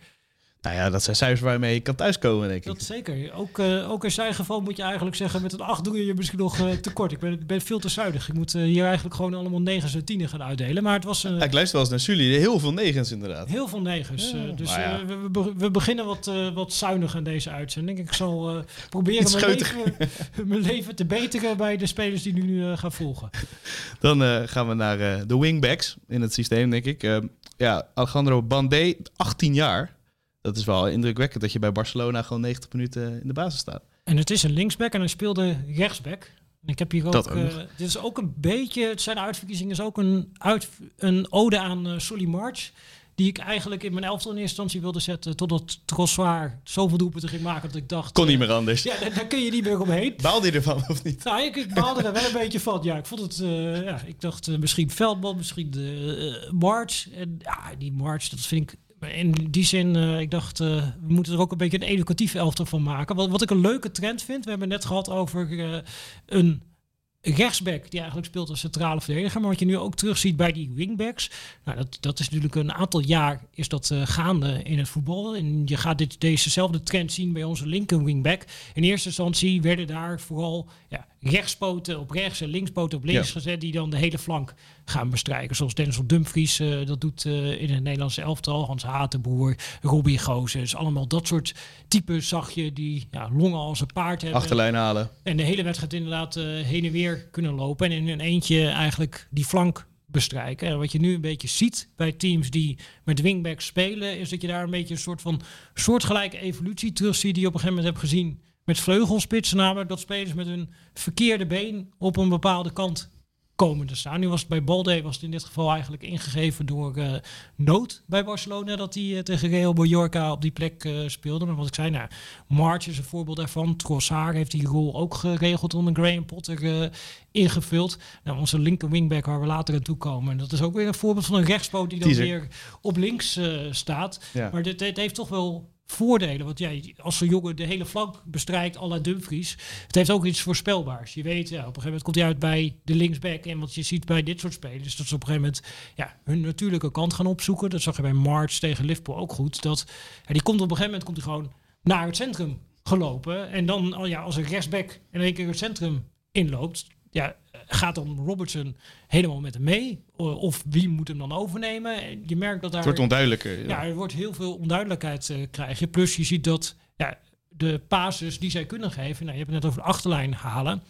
Nou ja, dat zijn cijfers waarmee je kan thuiskomen, denk ik. Dat zeker. Ook, eh, ook in zijn geval moet je eigenlijk zeggen... met een 8 doe je je misschien nog eh, tekort. Ik ben, ben veel te zuinig. Ik moet eh, hier eigenlijk gewoon allemaal 9 en 10 gaan uitdelen. Maar het was... Ja, ik luister wel eens naar Sully. Heel veel negens inderdaad. Heel veel negens. Ja, dus ja. we, we, we beginnen wat, wat zuinig aan deze uitzending. Ik zal proberen mijn leven, mijn leven te beteren bij de spelers die nu gaan volgen. Dan gaan we naar de wingbacks in het systeem, denk ik. Ja, Alejandro Bandé, 18 jaar. Dat is wel indrukwekkend dat je bij Barcelona gewoon 90 minuten in de basis staat. En het is een linksback en hij speelde rechtsback. Ik heb hier ook, Dat ook eh, dit is ook een beetje, het zijn uitverkiezingen is ook een, uit, een ode aan eh Solly March. Die ik eigenlijk in mijn elftal in eerste instantie wilde zetten. Totdat Trossard zoveel doelpunten ging maken dat ik dacht... Kon niet eh, meer anders. Ja, daar, daar kun je niet meer omheen. Baalde je ervan of niet? Nou, ik, ik baalde er wel een beetje van. Ja, ik vond het. ja, ik dacht misschien Veldman, misschien de March. En ja, die March, dat vind ik. In die zin, eh, ik dacht, eh, we moeten er ook een beetje een educatief elftal van maken. Wat, wat ik een leuke trend vind, we hebben net gehad over eh, een rechtsback die eigenlijk speelt als centrale verdediger. Maar wat je nu ook terugziet bij die wingbacks. Nou, dat, dat is natuurlijk een aantal jaar is dat gaande in het voetbal. En je gaat dit, dezezelfde trend zien bij onze linker wingback. In eerste instantie werden daar vooral ja, rechtspoten op rechts en linkspoten op links Ja. gezet. Die dan de hele flank gaan bestrijken. Zoals Denzel Dumfries eh, dat doet eh, in het Nederlandse elftal. Hans Hatenboer, Robbie Gozes. Allemaal dat soort types zag je die ja, longen als een paard hebben. Achterlijn halen. En de hele wedstrijd inderdaad eh, heen en weer kunnen lopen. En in een eentje eigenlijk die flank bestrijken. En wat je nu een beetje ziet bij teams die met wingbacks spelen... is dat je daar een beetje een soort van soortgelijke evolutie terug ziet... die je op een gegeven moment hebt gezien met vleugelspitsen. Namelijk dat spelers met hun verkeerde been op een bepaalde kant komen te staan. Nu was het bij Balde was het in dit geval eigenlijk ingegeven door eh, nood bij Barcelona dat hij eh, tegen Real Mallorca op die plek eh, speelde. Maar wat ik zei, nou, March is een voorbeeld daarvan. Trossard heeft die rol ook geregeld onder Graham Potter ingevuld. Nou, onze linker wingback waar we later aan toe komen. En dat is ook weer een voorbeeld van een rechtspoot die dan Teaser. weer op links staat. Ja. Maar dit, dit heeft toch wel voordelen. Want jij, als zo'n jongen de hele flank bestrijkt, à la Dumfries, het heeft ook iets voorspelbaars. Je weet, op een gegeven moment komt hij uit bij de linksback. En wat je ziet bij dit soort spelers, dat ze op een gegeven moment ja, hun natuurlijke kant gaan opzoeken. Dat zag je bij March tegen Liverpool ook goed. Dat, ja, die komt op een gegeven moment komt hij gewoon naar het centrum gelopen. En dan, ja, als een rechtsback in één keer het centrum inloopt, ja, gaat dan Robertson helemaal met hem mee? Of wie moet hem dan overnemen? En Je merkt dat daar... Het wordt onduidelijker. Ja. Ja, er wordt heel veel onduidelijkheid eh krijg je. Plus je ziet dat ja, de pases die zij kunnen geven, nou, je hebt het net over de achterlijn halen.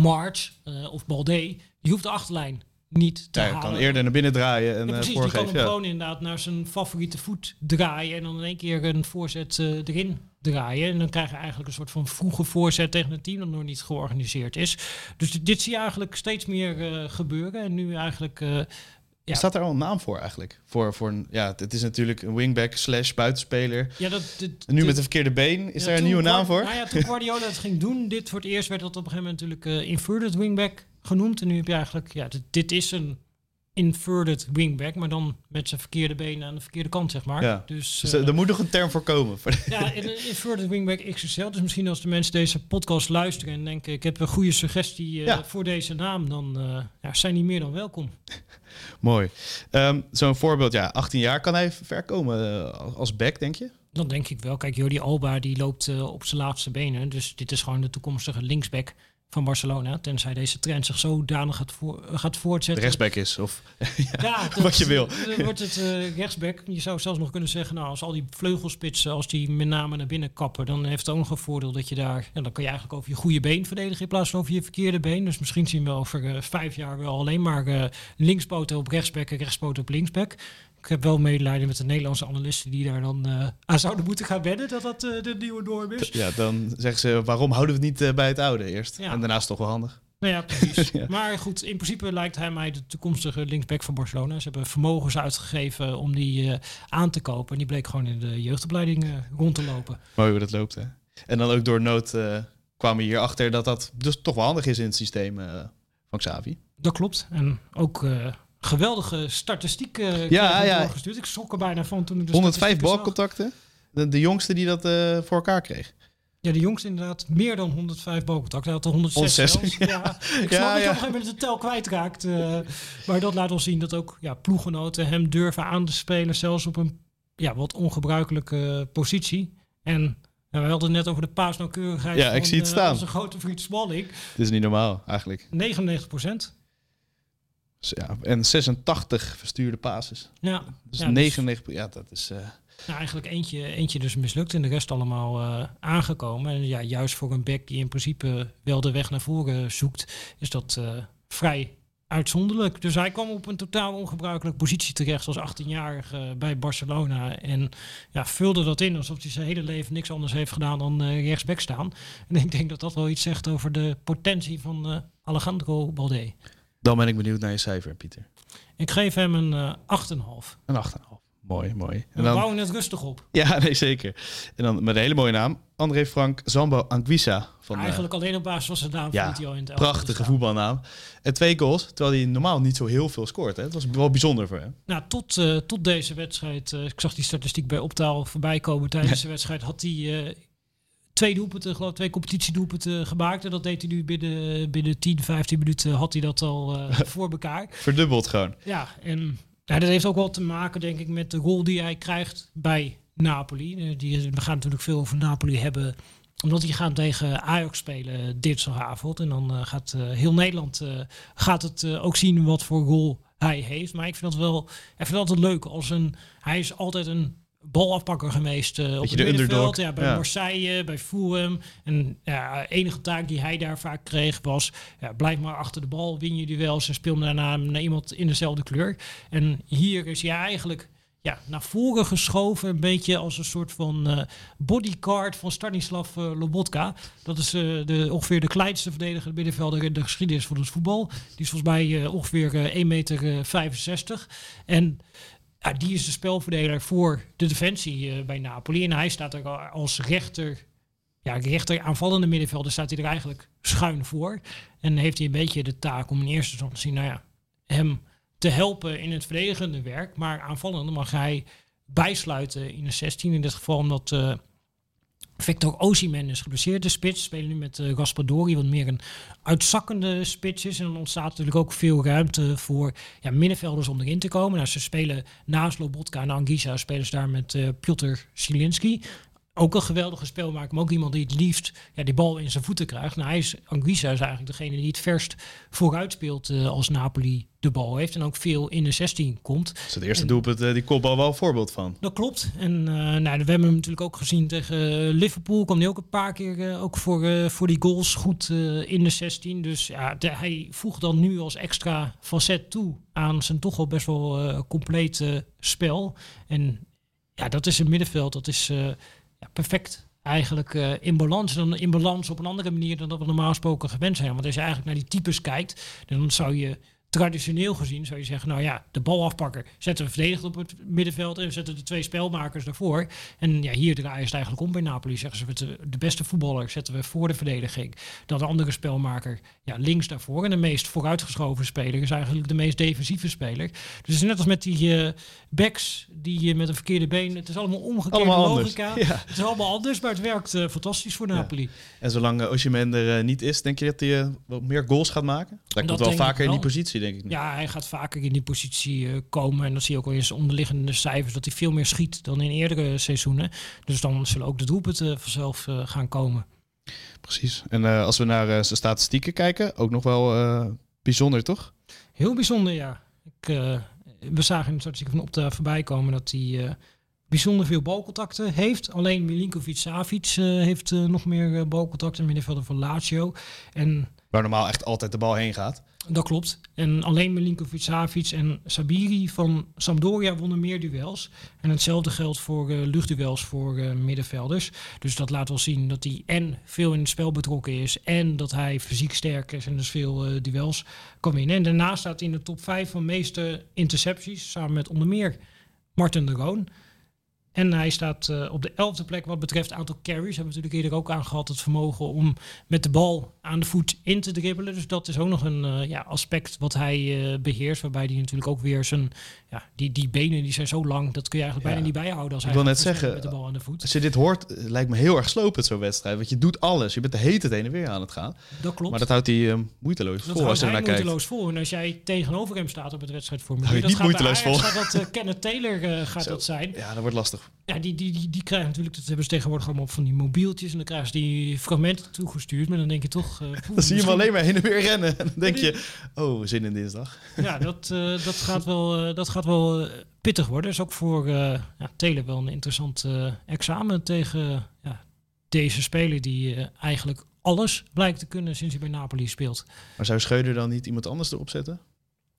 March eh, of Balde, die hoeft de achterlijn niet te Ja, je halen. kan eerder naar binnen draaien en Ja, eh, precies, die kan voorgeven. hem Ja. gewoon inderdaad naar zijn favoriete voet draaien en dan in één keer een voorzet eh, erin draaien. En dan krijg je eigenlijk een soort van vroege voorzet tegen een team dat nog niet georganiseerd is. Dus dit, zie je eigenlijk steeds meer eh, gebeuren. En nu eigenlijk Ja. Staat er al een naam voor eigenlijk? Voor, voor een, ja, het is natuurlijk een wingback slash buitenspeler. ja, dat, dit, En nu dit- met een verkeerde been. Is Ja, daar een nieuwe naam voor? Nou ja, toen Guardiola het ging doen, dit voor het eerst werd dat op een gegeven moment natuurlijk eh, inverted wingback genoemd. En nu heb je eigenlijk, ja, dit, dit is een inverted wingback, maar dan met zijn verkeerde benen aan de verkeerde kant, zeg maar. Ja. Dus, Dus, eh, eh, er moet nog een term voor komen. Ja, inverted wingback XXL. Dus misschien als de mensen deze podcast luisteren en denken, ik heb een goede suggestie eh, Ja. voor deze naam, dan ja, zijn die meer dan welkom. Mooi. Ehm, Zo'n voorbeeld, ja, 18 jaar. Kan hij ver komen als- back, denk je? Dan denk ik wel. Kijk, Jordi Alba die loopt op zijn laatste benen. Dus dit is gewoon de toekomstige linksback van Barcelona. Tenzij deze trend zich zodanig gaat, voor, gaat De voortzetten. rechtsback is. Of, Ja, wat je wil. Dan wordt het eh, rechtsback. Je zou zelfs nog kunnen zeggen, nou, als al die vleugelspitsen, als die met name naar binnen kappen, dan heeft het ook nog een voordeel dat je daar, en dan kan je eigenlijk over je goede been verdedigen in plaats van over je verkeerde been. Dus misschien zien we over eh, vijf jaar wel alleen maar eh linkspoten op rechtsback en rechtspoten op linksback. Ik heb wel medelijden met de Nederlandse analisten die daar dan eh, aan zouden moeten gaan wennen dat dat eh, de nieuwe norm is. ja, dan zeggen ze, waarom houden we het niet eh, bij het oude eerst? Ja. En daarnaast toch wel handig. Nou ja, precies. Ja. Maar goed, in principe lijkt hij mij de toekomstige linksback van Barcelona. Ze hebben vermogens uitgegeven om die aan te kopen. En die bleek gewoon in de jeugdopleiding rond te lopen. Mooi hoe dat loopt, hè? En dan ook door nood kwamen we hierachter dat dat dus toch wel handig is in het systeem van Xavi. Dat klopt. En ook geweldige statistiek eh Ja, ja. doorgestuurd. Ik schrok er bijna van toen ik de 105 statistieken zag. balcontacten. De, de jongste die dat eh, voor elkaar kreeg. Ja, de jongste inderdaad meer dan 105 balcontacten. Hij had er 106 106, zelfs. Ja. Ik snap Ja, dat je op een gegeven moment de tel kwijtraakt. eh maar dat laat ons zien dat ook ja, ploeggenoten hem durven aan te spelen. Zelfs op een ja, wat ongebruikelijke positie. En ja, we hadden het net over de paasnauwkeurigheid Ja, ik van, zie het staan. onze grote vriend Smalling. Het is niet normaal, eigenlijk. 99 procent. Ja, en 86 verstuurde passes. Ja, Dus Ja, dus- 99, ja, dat is... eh, nou, eigenlijk eentje, eentje dus mislukt en de rest allemaal eh, aangekomen. En ja, juist voor een back die in principe wel de weg naar voren zoekt, is dat eh, vrij uitzonderlijk. Dus hij kwam op een totaal ongebruikelijke positie terecht als 18-jarige bij Barcelona. En ja, vulde dat in alsof hij zijn hele leven niks anders heeft gedaan dan eh, rechtsback staan. En ik denk dat dat wel iets zegt over de potentie van Alejandro Balde. Dan ben ik benieuwd naar je cijfer, Pieter. Ik geef hem een eh 8,5. Een 8,5. Mooi, mooi. En We dan, bouwen het rustig op. ja, nee, zeker. En dan met een hele mooie naam. André Frank Zambo Anguissa. Van, eh, Eigenlijk alleen op basis van zijn naam ja, hij al in het prachtige voetbalnaam. En twee goals, terwijl hij normaal niet zo heel veel scoort. Hè. Het was wel bijzonder voor hem. Nou, tot, eh, tot deze wedstrijd, eh, ik zag die statistiek bij Optaal voorbij komen tijdens de wedstrijd, had hij eh, twee doelpunten, geloof ik, twee competitiedoelpunten gemaakt. En dat deed hij nu binnen, binnen 10, 15 minuten had hij dat al eh, voor elkaar. Verdubbeld gewoon. Ja, en ja, dat heeft ook wel te maken, denk ik, met de rol die hij krijgt bij Napoli. Eh, die, we gaan natuurlijk veel over Napoli hebben, omdat die gaan tegen Ajax spelen dinsdagavond. En dan eh, gaat eh, heel Nederland eh, gaat het eh, ook zien wat voor rol hij heeft. Maar ik vind dat wel, ik vind dat altijd leuk. Als een, hij is altijd een balafpakker geweest eh, op het de middenveld. Ja, bij ja. Marseille, bij Fulham. En ja, enige taak die hij daar vaak kreeg was... Ja, blijf maar achter de bal, win je duels en speel daarna naar iemand in dezelfde kleur. En hier is hij eigenlijk ja, naar voren geschoven. Een beetje als een soort van eh, bodyguard van Stanislav eh, Lobotka. Dat is de, ongeveer de kleinste verdediger middenvelder in de geschiedenis van het voetbal. Die is volgens mij ongeveer eh, 1,65 meter. 65. En ja, die is de spelverdeler voor de defensie eh, bij Napoli. En hij staat er als rechter, ja, rechter aanvallende middenvelder staat hij er eigenlijk schuin voor. En heeft hij een beetje de taak om in eerste instantie nou ja, hem te helpen in het verdedigende werk. Maar aanvallende mag hij bijsluiten in de 16. In dit geval omdat eh, Victor Osimhen is geblesseerd. De spits spelen nu met eh Raspadori, wat meer een uitzakkende spits is. En dan ontstaat natuurlijk ook veel ruimte voor ja, middenvelders om erin te komen. Nou, ze spelen naast Lobotka en Anguissa spelen ze daar met eh Piotr Zielinski. Ook een geweldige speelmaker, maar ook iemand die het liefst ja, bal in zijn voeten krijgt. Nou, hij is, Anguissa is eigenlijk degene die het verst vooruit speelt eh, als Napoli de bal heeft. En ook veel in de 16 komt. Dus het eerste En- doelpunt, eh, die kopbal wel een voorbeeld van. Dat klopt. En eh, nou, we hebben hem natuurlijk ook gezien tegen eh, Liverpool. Kwam hij ook een paar keer ook voor, voor die goals goed in de 16. Dus ja, de- hij voegt dan nu als extra facet toe aan zijn toch wel best wel complete spel. En ja, dat is een middenveld. Dat is ja, perfect eigenlijk in balans. Dan in balans op een andere manier dan dat we normaal gesproken gewend zijn. Want als je eigenlijk naar die types kijkt, dan zou je traditioneel gezien zou je zeggen, nou ja, de balafpakker zetten we verdedigd op het middenveld en we zetten de twee spelmakers daarvoor. En ja, hier draaien ze het eigenlijk om bij Napoli. Zeggen ze, de, beste voetballer zetten we voor de verdediging. Dan de andere spelmaker ja, links daarvoor. En de meest vooruitgeschoven speler is eigenlijk de meest defensieve speler. Dus het is net als met die eh, backs die je met een verkeerde been, het is allemaal omgekeerde Allemaal anders. logica. Ja. Het is allemaal anders, maar het werkt eh, fantastisch voor Napoli. En zolang uh, Osimhen er niet is, denk je dat hij wat meer goals gaat maken? Dat komt wel vaker in die positie, denk ik. nu. Ja, hij gaat vaker in die positie eh, komen. En dat zie je ook al in zijn onderliggende cijfers. Dat hij veel meer schiet dan in eerdere seizoenen. Dus dan zullen ook de doelpunten vanzelf eh, gaan komen. Precies. En uh, als we naar uh, zijn statistieken kijken, ook nog wel uh, bijzonder, toch? Heel bijzonder, ja. Ik, we zagen in de statistieken van Opta voorbij komen dat hij bijzonder veel balcontacten heeft. Alleen Milinkovic-Savic heeft nog meer balcontacten, middenvelder van Lazio. En Waar normaal echt altijd de bal heen gaat. Dat klopt. En alleen Milinkovic Savic en Sabiri van Sampdoria wonnen meer duels. En hetzelfde geldt voor uh, luchtduels voor uh, middenvelders. Dus dat laat wel zien dat hij en veel in het spel betrokken is. En dat hij fysiek sterk is en dus veel uh, duels kan winnen. En daarnaast staat hij in de top 5 van meeste intercepties. Samen met onder meer Martin de Roon. En hij staat uh, op de elfde plek wat betreft aantal carries. Hebben we natuurlijk eerder ook aangehad. Het vermogen om met de bal aan de voet in te dribbelen. Dus dat is ook nog een uh, ja, aspect wat hij uh, beheerst. Waarbij hij natuurlijk ook weer zijn... Ja, die, die benen die zijn zo lang. Dat kun je eigenlijk ja. bijna niet bijhouden. Als Ik hij wil net zeggen, met de bal aan de voet. als je dit hoort, lijkt me heel erg slopend zo'n wedstrijd. Want je doet alles. Je bent de hete heen en weer aan het gaan. Dat klopt. Maar dat houdt hij moeiteloos dat vol als je naar kijkt. moeiteloos vol. En als jij tegenover hem staat op het wedstrijdformulier... Je dat niet gaat moeiteloos vol. Dat, Kenneth Taylor gaat Zo. dat zijn. Ja, dat wordt lastig. Ja, die, die, die, die krijgen natuurlijk, dat hebben ze tegenwoordig allemaal op van die mobieltjes. En dan krijgen ze die fragmenten toegestuurd. Maar dan denk je toch... Uh, Dan zie je hem alleen maar heen en weer rennen. En dan denk je, oh, zin in dinsdag. Ja, dat, uh, dat gaat wel, uh, dat gaat wel pittig worden. is ook voor ja, wel een interessant examen tegen ja, deze speler die eigenlijk alles blijkt te kunnen sinds hij bij Napoli speelt. Maar zou Scheuder dan niet iemand anders erop zetten?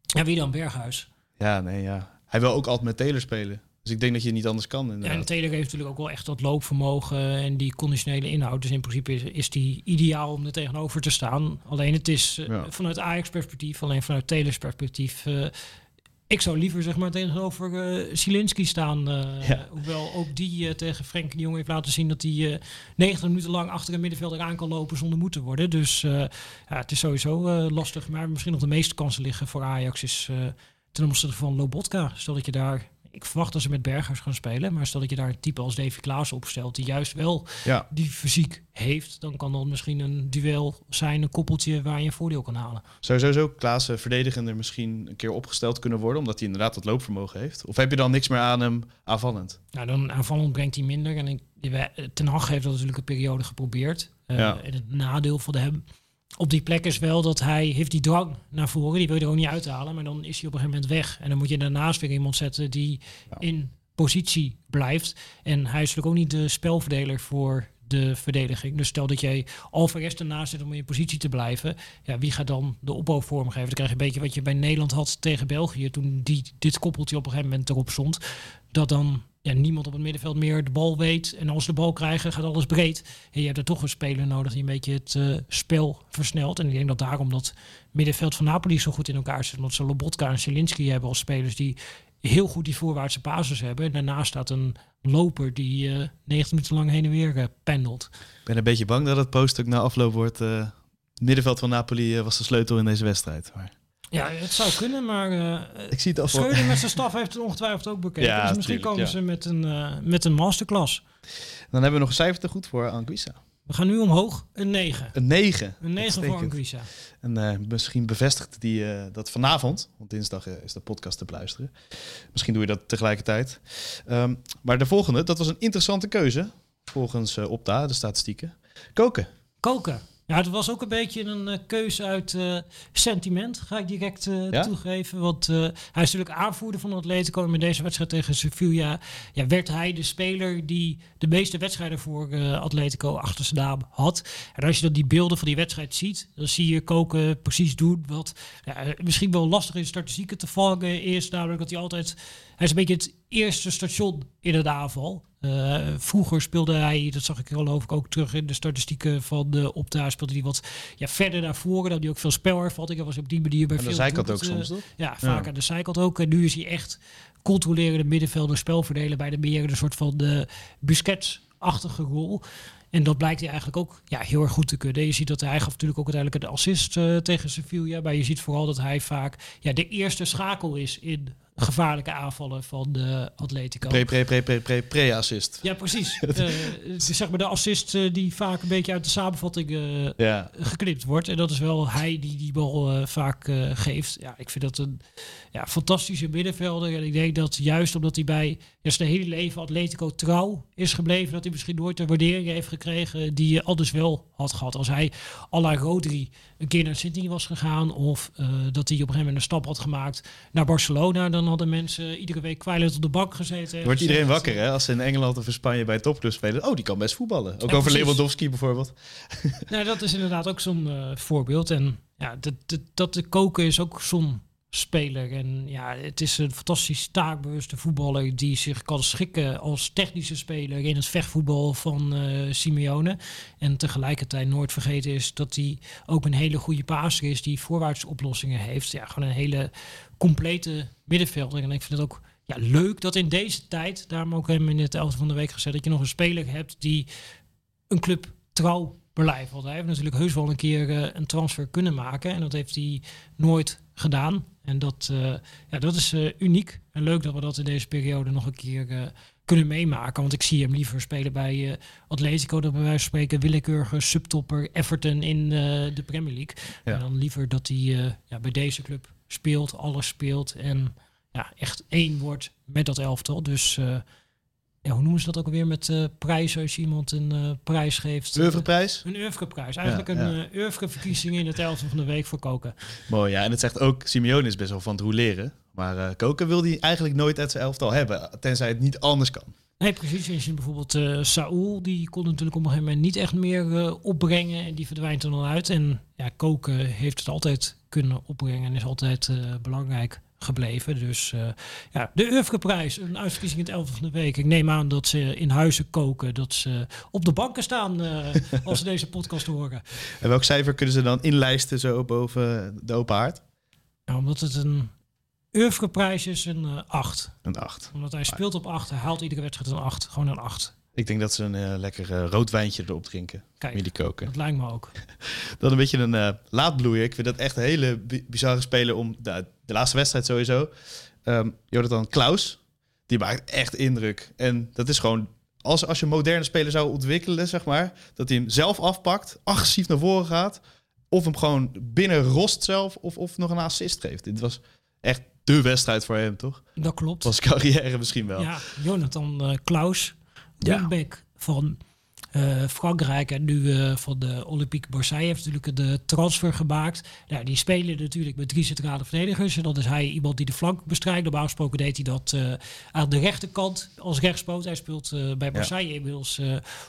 Ja, wie dan? Berghuis. Ja, nee, ja. Hij wil ook altijd met Taylor spelen. Dus ik denk dat je niet anders kan. Ja, en Taylor heeft natuurlijk ook wel echt dat loopvermogen en die conditionele inhoud. Dus in principe is, is die ideaal om er tegenover te staan. Alleen het is uh, Ja. vanuit Ajax perspectief, alleen vanuit Taylor's perspectief. uh, ik zou liever zeg maar tegenover uh, Zielinski staan. Uh, Ja. Hoewel ook die uh, tegen Frenkie de Jong heeft laten zien dat hij uh, 90 minuten lang achter een middenvelder aan kan lopen zonder moe te worden. Dus uh, ja, het is sowieso uh, lastig. Maar misschien nog de meeste kansen liggen voor Ajax is uh, ten opzichte van Lobotka. Stel dat je daar ik verwacht dat ze met Bergers gaan spelen. Maar stel dat je daar een type als Davy Klaas opstelt... die juist wel Ja. die fysiek heeft... dan kan dat misschien een duel zijn, een koppeltje... waar je een voordeel kan halen. Zou sowieso Klaassen verdedigender misschien een keer opgesteld kunnen worden, omdat hij inderdaad dat loopvermogen heeft? Of heb je dan niks meer aan hem aanvallend? Nou, dan aanvallend brengt hij minder. En ik, Ten Hag heeft dat natuurlijk een periode geprobeerd. Uh, Ja. En het nadeel van hem op die plek is wel dat hij heeft die drang naar voren. Die wil je er ook niet uithalen. Maar dan is hij op een gegeven moment weg. En dan moet je daarnaast weer iemand zetten die Ja. in positie blijft. En hij is natuurlijk ook niet de spelverdeler voor de verdediging. Dus stel dat jij Alvarez ernaast zet om in positie te blijven. Ja, wie gaat dan de opbouw vormgeven? Dan krijg je een beetje wat je bij Nederland had tegen België. Toen die, dit koppeltje op een gegeven moment erop stond. Dat dan ja, niemand op het middenveld meer de bal weet. En als ze de bal krijgen, gaat alles breed. En je hebt er toch een speler nodig die een beetje het eh, spel versnelt. En ik denk dat daarom dat middenveld van Napoli zo goed in elkaar zit. Omdat ze Lobotka en Zielinski hebben als spelers die heel goed die voorwaartse basis hebben. En daarnaast staat een loper die eh 90 minuten lang heen en weer eh, pendelt. Ik ben een beetje bang dat het post ook na afloop wordt. eh, middenveld van Napoli eh, was de sleutel in deze wedstrijd. Maar Ja, het zou kunnen, maar eh ik zie het al voor. Schreuder met zijn staf heeft het ongetwijfeld ook bekeken. Ja, dus misschien tuurlijk, komen ja. ze met een, eh, met een masterclass. Dan hebben we nog een cijfer te goed voor Anguissa. We gaan nu omhoog. Een 9. Een 9. Een 9 voor. Anguissa. En eh, misschien bevestigt die eh, dat vanavond, want dinsdag is de podcast te beluisteren. Misschien doe je dat tegelijkertijd. Ehm, maar de volgende, dat was een interessante keuze, volgens eh, Opta, de statistieken. Koken. Koken. Ja, het was ook een beetje een eh, keuze uit eh, sentiment, ga ik direct eh, Ja? toegeven. Want hij is natuurlijk aanvoerder van Atletico. En met deze wedstrijd tegen Sevilla ja, werd hij de speler die de meeste wedstrijden voor Atletico achter zijn naam had. En als je dan die beelden van die wedstrijd ziet, dan zie je Koken precies doen wat ja, misschien wel lastig in statistieken te vangen is. Namelijk dat hij altijd... Hij is een beetje het eerste station in het aanval. Eh, vroeger speelde hij, dat zag ik geloof ik ook terug in de statistieken van de Opta, speelde hij wat ja, verder naar voren. Dat hij ook veel spelervatting. was op die manier bij Aan de veel zijkant ook soms, toch? ja, vaak aan de zijkant ook. En nu is hij echt controlerende middenvelder, spelverdeler bij de meer een soort van de Busquets-achtige rol. En dat blijkt hij eigenlijk ook ja, heel erg goed te kunnen. Je ziet dat hij gaf natuurlijk ook uiteindelijk een assist eh, tegen Sevilla. Maar je ziet vooral dat hij vaak ja, de eerste schakel is in gevaarlijke aanvallen van de Atletico. Pre, pre, pre, pre, pre, pre-assist. Ja, precies. uh, zeg maar de assist uh, die vaak een beetje uit de samenvatting uh, ja. geknipt wordt. En dat is wel hij die die bal vaak geeft. Ja, ik vind dat een ja, fantastische middenvelder. En ik denk dat juist omdat hij bij ja, zijn hele leven Atletico trouw is gebleven, dat hij misschien nooit de waardering heeft gekregen die je anders wel had gehad. Als hij à la Rodri een keer naar Sydney was gegaan of dat hij op een gegeven moment een stap had gemaakt naar Barcelona, dan hadden mensen iedere week kwijlend op de bank gezeten. Wordt iedereen wakker hè? Als ze in Engeland of in Spanje bij topclub spelen. Oh, die kan best voetballen. Ook over Lewandowski bijvoorbeeld. nou, dat is inderdaad ook zo'n uh, voorbeeld. En ja, dat, dat, dat de koken is ook zo'n speler. En ja, het is een fantastisch taakbewuste voetballer die zich kan schikken als technische speler in het vechtvoetbal van uh, Simeone. En tegelijkertijd nooit vergeten is dat hij ook een hele goede passer is die voorwaarts oplossingen heeft. Ja, gewoon een hele complete middenvelder. En ik vind het ook ja, leuk dat in deze tijd, daarom ook hem in het elfde van de week gezet, dat je nog een speler hebt die een club trouw blijft. Want hij heeft natuurlijk heus wel een keer uh, een transfer kunnen maken. En dat heeft hij nooit gedaan. En dat, uh, ja, dat is uh, uniek. En leuk dat we dat in deze periode nog een keer kunnen meemaken. Want ik zie hem liever spelen bij Atletico dan bij wijze van spreken willekeurige subtopper Everton in de Premier League. Ja. En dan liever dat hij ja, bij deze club speelt, alles speelt en ja, echt één wordt met dat elftal. Dus ja, hoe noemen ze dat ook alweer met uh, prijzen als je iemand een uh, prijs geeft? Oeuvreprijs? Een oeuvreprijs. Eigenlijk ja, een ja. Uh, verkiezing in het elfde van de week voor koken. Mooi, ja. En het zegt ook, Simeone is best wel van het rouleren. Maar koken wil hij eigenlijk nooit uit zijn elftal hebben, tenzij het niet anders kan. Nee, precies. Je bijvoorbeeld uh, Saul, die kon natuurlijk op een gegeven moment niet echt meer opbrengen. En die verdwijnt er dan uit. En ja, koken heeft het altijd kunnen opbrengen en is altijd belangrijk gebleven. Dus uh, ja, de Urfke-prijs, een uitverkiezing in het 11 van de week. Ik neem aan dat ze in huizen koken, dat ze op de banken staan uh, als ze deze podcast horen. En welk cijfer kunnen ze dan inlijsten zo boven de open haard? Nou, omdat het een Urfke-prijs is, een uh, 8. Een 8. Omdat hij speelt op 8, hij haalt iedere wedstrijd een 8. Gewoon een 8. Ik denk dat ze een uh, lekker uh, rood wijntje erop drinken. Kijk, koken. Dat lijkt me ook. Dan een beetje een uh. Ik vind dat echt een hele bizarre speler om de, de laatste wedstrijd sowieso. Um, Jonathan Klaus, die maakt echt indruk. En dat is gewoon, als, als je een moderne speler zou ontwikkelen, zeg maar, dat hij hem zelf afpakt, agressief naar voren gaat, of hem gewoon binnen rost zelf, of, of nog een assist geeft. Dit was echt de wedstrijd voor hem, toch? Dat klopt. Was carrière misschien wel. Ja, Jonathan Klaus wingback van uh, Frankrijk en nu uh, van de Olympique Marseille heeft natuurlijk de transfer gemaakt. Nou, die spelen natuurlijk met drie centrale verdedigers. En dan is hij iemand die de flank bestrijkt. Normaal gesproken deed hij dat uh, aan de rechterkant als rechtspoot. Hij speelt bij Marseille ja. inmiddels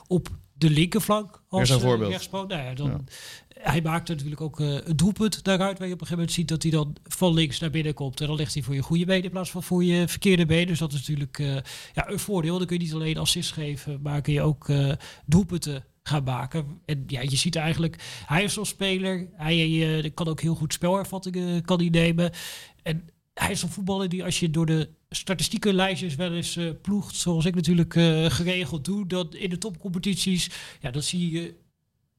op de linkerflank als rechtspoot. Nou ja, dan hij maakt natuurlijk ook uh, een doelpunt daaruit, waar je op een gegeven moment ziet dat hij dan van links naar binnen komt. En dan ligt hij voor je goede been in plaats van voor je verkeerde been. Dus dat is natuurlijk uh, ja, een voordeel. Dan kun je niet alleen assist geven, maar kun je ook uh, doelpunten gaan maken. En ja, je ziet eigenlijk, hij is zo'n speler. Hij kan ook heel goed spelervattingen kan hij nemen. En hij is een voetballer die als je door de statistieke lijstjes wel eens ploegt, zoals ik natuurlijk geregeld doe, dat in de topcompetities, ja, dan zie je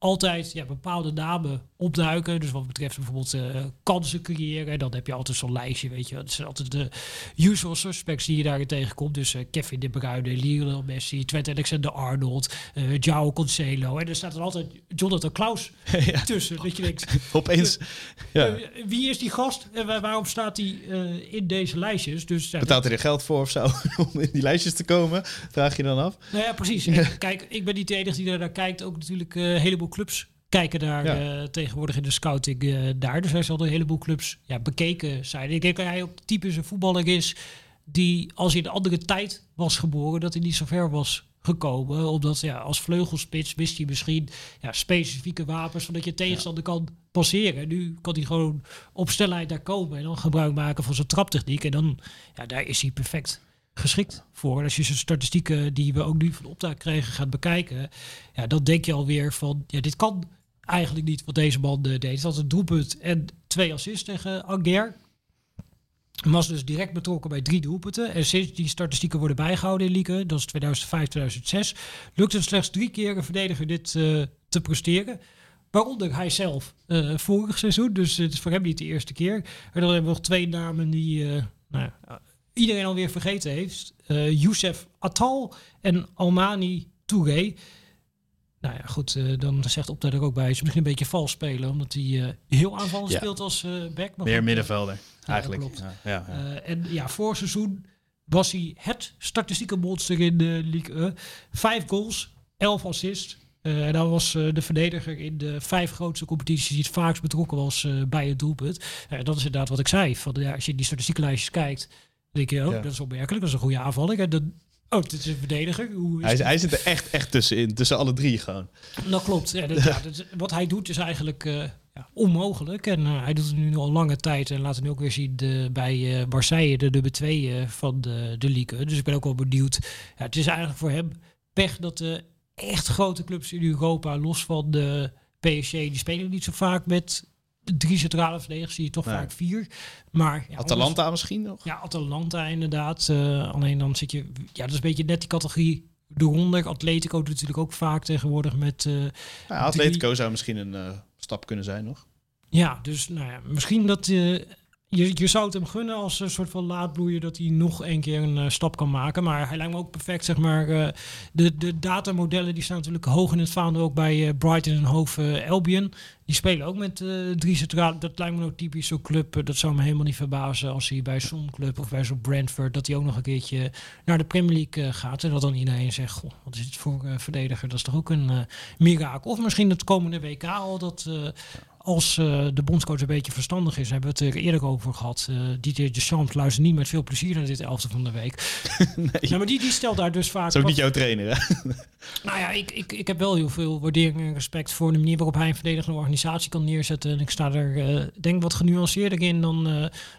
altijd ja, bepaalde namen opduiken. Dus wat betreft bijvoorbeeld uh, kansen creëren. Dan heb je altijd zo'n lijstje, weet je. Het zijn altijd de usual suspects die je daarin tegenkomt. Dus uh, Kevin De Bruyne, Lionel Messi, Trent Alexander-Arnold, uh, João Cancelo. En er staat er altijd Jonathan Klaus ja. tussen. Dat je denkt... Opeens... Ja. wie is die gast en waarom staat hij in deze lijstjes? Dus, Betaalt hij er geld voor of zo om in die lijstjes te komen? Vraag je dan af? Nou ja, precies. kijk, ik ben niet de enige die daar naar kijkt. Ook natuurlijk een heleboel clubs kijken daar uh, tegenwoordig in de scouting uh, daar. Dus hij zal een heleboel clubs ja, bekeken zijn. Ik denk dat hij ook typisch een voetballer is die als hij in een andere tijd was geboren, dat hij niet zo ver was gekomen. Omdat ja, als vleugelspits wist hij misschien ja, specifieke wapens van dat je tegenstander kan passeren. Nu kan hij gewoon op snelheid daar komen en dan gebruik maken van zijn traptechniek. En dan ja, daar is hij perfect geschikt voor. Als je zijn statistieken die we ook nu van optaak kregen gaat bekijken, ja, dan denk je alweer van, ja, dit kan eigenlijk niet wat deze man uh, deed. Dat was een doelpunt en twee assists tegen Anger. Was dus direct betrokken bij drie doelpunten. En sinds die statistieken worden bijgehouden in Lieke, dat is 2005, 2006, lukt het slechts drie keer een verdediger dit uh, te presteren. Waaronder hij zelf uh, vorig seizoen. Dus het is voor hem niet de eerste keer. En dan hebben we nog twee namen die nou, iedereen alweer vergeten heeft. Uh, Youssef Attal en Almani Touré. Nou ja, goed, uh, dan zegt op dat er ook bij. Is misschien een beetje vals spelen, omdat hij uh, heel aanvallend speelt als back. Maar Meer middenvelder, eigenlijk. Ja, ja, ja. en ja, voor seizoen was hij het statistieke monster in de League. vijf goals, elf assists. Uh, en dan was uh, de verdediger in de vijf grootste competities die het vaakst betrokken was uh, bij het doelpunt. dat is inderdaad wat ik zei. Van, ja, als je die lijstjes kijkt, je, oh, dat is opmerkelijk. Dat is een goede aanvaller. Dat, oh, dit is een verdediger. Hoe is hij, hij, zit er echt, echt tussenin, tussen alle drie gewoon. Dat klopt. Ja, dat, ja, dat, wat hij doet is eigenlijk ja, onmogelijk. En hij doet het nu al lange tijd. En laten we nu ook weer zien de, bij Marseille, de nummer twee van de, de league. Dus ik ben ook wel benieuwd. Ja, het is eigenlijk voor hem pech dat de echt grote clubs in Europa, los van de PSG, die spelen niet zo vaak met drie centrale verdedigers, zie je toch vaak vier. Maar, ja, Atalanta misschien nog? Ja, Atalanta inderdaad. Uh, alleen dan zit je, ja, dat is een beetje net die categorie eronder. Atletico doet natuurlijk ook vaak tegenwoordig met... Uh, ja, Atletico zou misschien een uh, stap kunnen zijn nog. Ja, dus nou ja, misschien dat je, zou het hem gunnen als een soort van laadbloeier dat hij nog een keer een uh, stap kan maken. Maar hij lijkt me ook perfect, zeg maar. Uh, de, de datamodellen die staan natuurlijk hoog in het vaandel ook bij uh, Brighton en Hove Albion. Die spelen ook met drie centrale. Dat lijkt me ook typisch zo'n club. dat zou me helemaal niet verbazen als hij bij zo'n club of bij zo'n Brentford... dat hij ook nog een keertje naar de Premier League gaat. En dat dan iedereen zegt, goh, wat is het voor verdediger? Dat is toch ook een mirakel. Of misschien het komende WK al dat als uh, de bondscoach een beetje verstandig is, hebben we het er eerder over gehad. Uh, Didier Deschamps luistert niet met veel plezier naar dit elfde van de week. nee. Nou, maar die, die stelt daar dus vaak... Dat is ook niet jouw trainer, hè? nou ja, ik, ik, ik heb wel heel veel waardering en respect voor de manier waarop hij een verdedigende organisatie kan neerzetten. En ik sta er, uh, denk wat genuanceerder in dan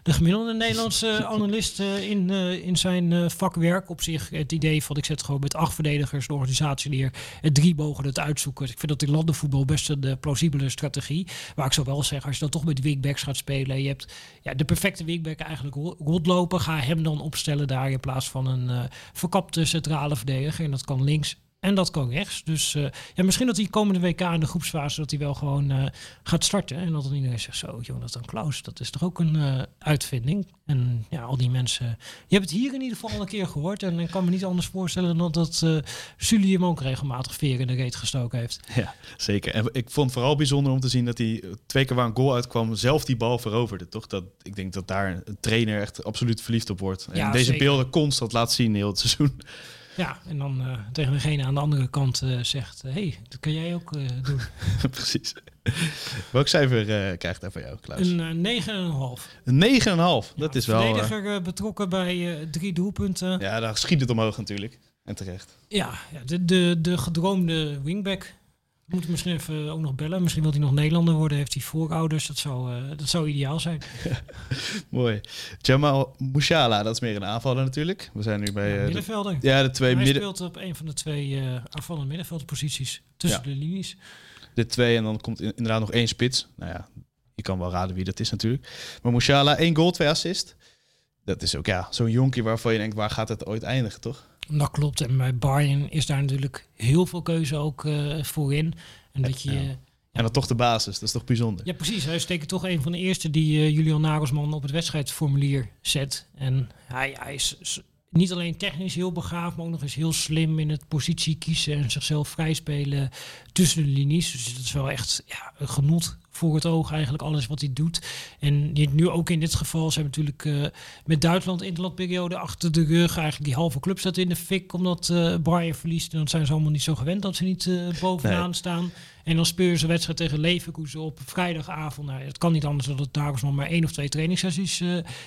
de gemiddelde Nederlandse analist in, in zijn vakwerk. Op zich het idee van ik zet gewoon met acht verdedigers de organisatie neer. Het drie bogen het uitzoeken. Ik vind dat in landenvoetbal best een plausibele strategie. Maar ik zou wel zeggen, als je dan toch met wingbacks gaat spelen, je hebt ja, de perfecte wingback eigenlijk rondlopen, ga hem dan opstellen daar in plaats van een uh, verkapte centrale verdediger. En dat kan links en dat kan rechts. Dus uh, ja, misschien dat hij komende WK in de groepsfase dat hij wel gewoon uh, gaat starten. En dat dan iedereen zegt zo, Jonathan Klaus, dat is toch ook een uh, uitvinding. En ja, al die mensen. Je hebt het hier in ieder geval al een keer gehoord. En ik kan me niet anders voorstellen dan dat uh, Sully hem ook regelmatig veer in de reet gestoken heeft. Ja, zeker. En ik vond het vooral bijzonder om te zien dat hij twee keer waar een goal uitkwam, zelf die bal veroverde. Toch? Dat, ik denk dat daar een trainer echt absoluut verliefd op wordt. En ja, deze zeker. beelden constant laat zien heel het seizoen. Ja, en dan uh, tegen degene aan de andere kant uh, zegt: hé, hey, dat kan jij ook doen. Precies. Welk cijfer krijgt hij van jou, Klaus? Een 9,5. Een 9,5, dat is wel... Verdediger betrokken bij drie doelpunten. Ja, daar schiet het omhoog natuurlijk. En terecht. Ja, ja de, de, de gedroomde wingback. Moet misschien even ook nog bellen. Misschien wil hij nog Nederlander worden. Heeft hij voorouders. Dat zou, uh, dat zou ideaal zijn. Mooi. Jamal Musiala, dat is meer een aanvaller natuurlijk. We zijn nu bij... Ja, uh, middenvelder. De, ja, de twee midden... Hij speelt op een van de twee uh, aanvallende middenveldposities. Tussen ja. de linies. De twee en dan komt inderdaad nog één spits. Nou ja, je kan wel raden wie dat is natuurlijk. Maar Musiala, één goal, twee assist. Dat is ook ja, zo'n jonkie waarvan je denkt, waar gaat het ooit eindigen, toch? Dat klopt. En bij Bayern is daar natuurlijk heel veel keuze ook uh, voor in. En dat je... Ja. En dan toch de basis, dat is toch bijzonder? Ja, precies. Hij is zeker toch een van de eerste die uh, Julian Nagelsman op het wedstrijdformulier zet. En hij, hij is niet alleen technisch heel begaafd, maar ook nog eens heel slim in het positie kiezen en zichzelf vrijspelen tussen de linies. Dus dat is wel echt ja, een genot voor het oog eigenlijk alles wat hij doet. En nu ook in dit geval, ze hebben natuurlijk uh, met Duitsland interlandperiode achter de rug. Eigenlijk die halve club staat in de fik omdat uh, Bayern verliest. En dan zijn ze allemaal niet zo gewend dat ze niet uh, bovenaan staan. En dan speuren ze wedstrijd tegen Leverkusen op vrijdagavond. Nou, het kan niet anders dan dat Dagos nog maar één of twee trainingssessies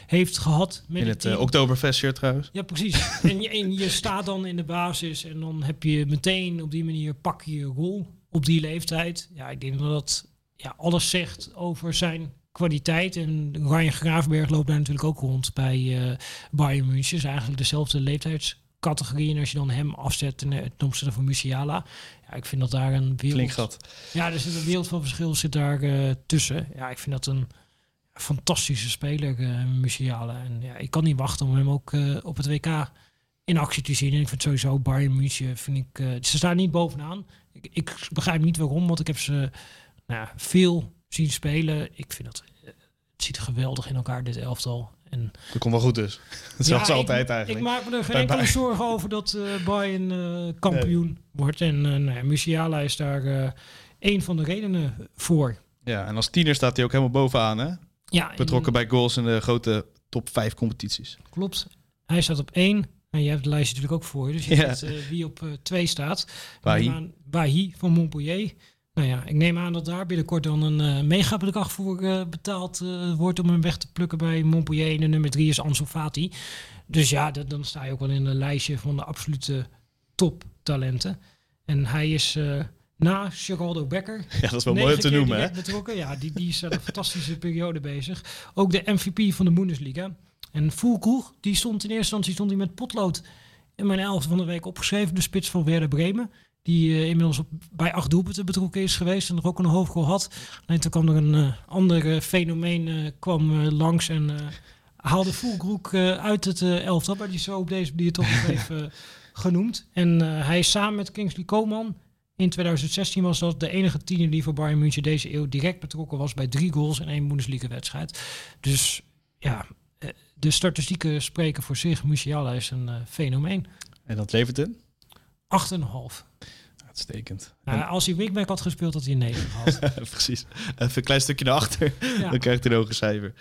heeft gehad. Met in het, het Oktoberfest trouwens. Ja, precies. en, je, en je staat dan in de basis en dan heb je meteen op die manier pak je je rol op die leeftijd. Ja, ik denk dat dat ja, alles zegt over zijn kwaliteit. En Ryan Graafberg loopt daar natuurlijk ook rond bij uh, Bayern München. Is eigenlijk dezelfde leeftijdscategorie. En als je dan hem afzet ten, ten opzichte van Musiala. Ja, ik vind dat daar een wereld... gat. Ja, er zit een wereld van verschil zit daar uh, tussen. Ja, ik vind dat een fantastische speler, uh, Musiala. En ja, ik kan niet wachten om hem ook uh, op het WK in actie te zien. En ik vind sowieso Bayern München, vind ik... ze staan niet bovenaan. Ik, ik begrijp niet waarom, want ik heb ze nou, veel zien spelen. Ik vind dat eh, het ziet geweldig in elkaar, dit elftal. En, dat komt wel goed dus. Dat Ja, is altijd ik, eigenlijk. Ik maak me er geen enkele zorgen over dat eh Bayern eh, kampioen wordt. En eh nou ja, Musiala is daar een van de redenen voor. Ja, en als tiener staat hij ook helemaal bovenaan, hè? Ja, Betrokken en- bij goals in de grote top 5 competities. Klopt. Hij staat op één. En je hebt het lijstje natuurlijk ook voor je. Dus je Ja. ziet wie op eh, twee staat. Aan- Bailly van Montpellier. Nou ja, ik neem aan dat daar binnenkort dan een eh megabedrag voor eh, betaald eh, wordt om hem weg te plukken bij Montpellier. En de nummer drie is Ansu Fati. Dus ja, dat- dan sta je ook wel in een lijstje van de absolute toptalenten. En hij is na Geraldo Becker Ja, dat is wel mooi om te noemen, hè? betrokken. Ja, die, die is aan een fantastische periode bezig. Ook de MVP van de Bundesliga. En Fulkrug, die stond in eerste instantie stond hij met potlood in mijn elfde van de week opgeschreven. De spits van Werder Bremen. Die eh, inmiddels op, bij acht doelpunten betrokken is geweest en er ook een hoofdgoal had. Alleen toen kwam er een eh, ander eh, fenomeen kwam, langs en haalde eh, uit het elftal. Maar die zo op deze manier toch nog even genoemd. En hij is samen met Kingsley Coman in 2016 was dat de enige tiener die voor Bayern München deze eeuw direct betrokken was bij drie goals in één Bundesliga-wedstrijd. Dus ja, de statistieken spreken voor zich. Musiala is een fenomeen. En dat levert in? 8,5. Uitstekend. Nou, als hij wingback had gespeeld, had hij een 9 gehad. Precies. Even een klein stukje naar achter. Ja. Dan krijgt hij een hoger cijfer.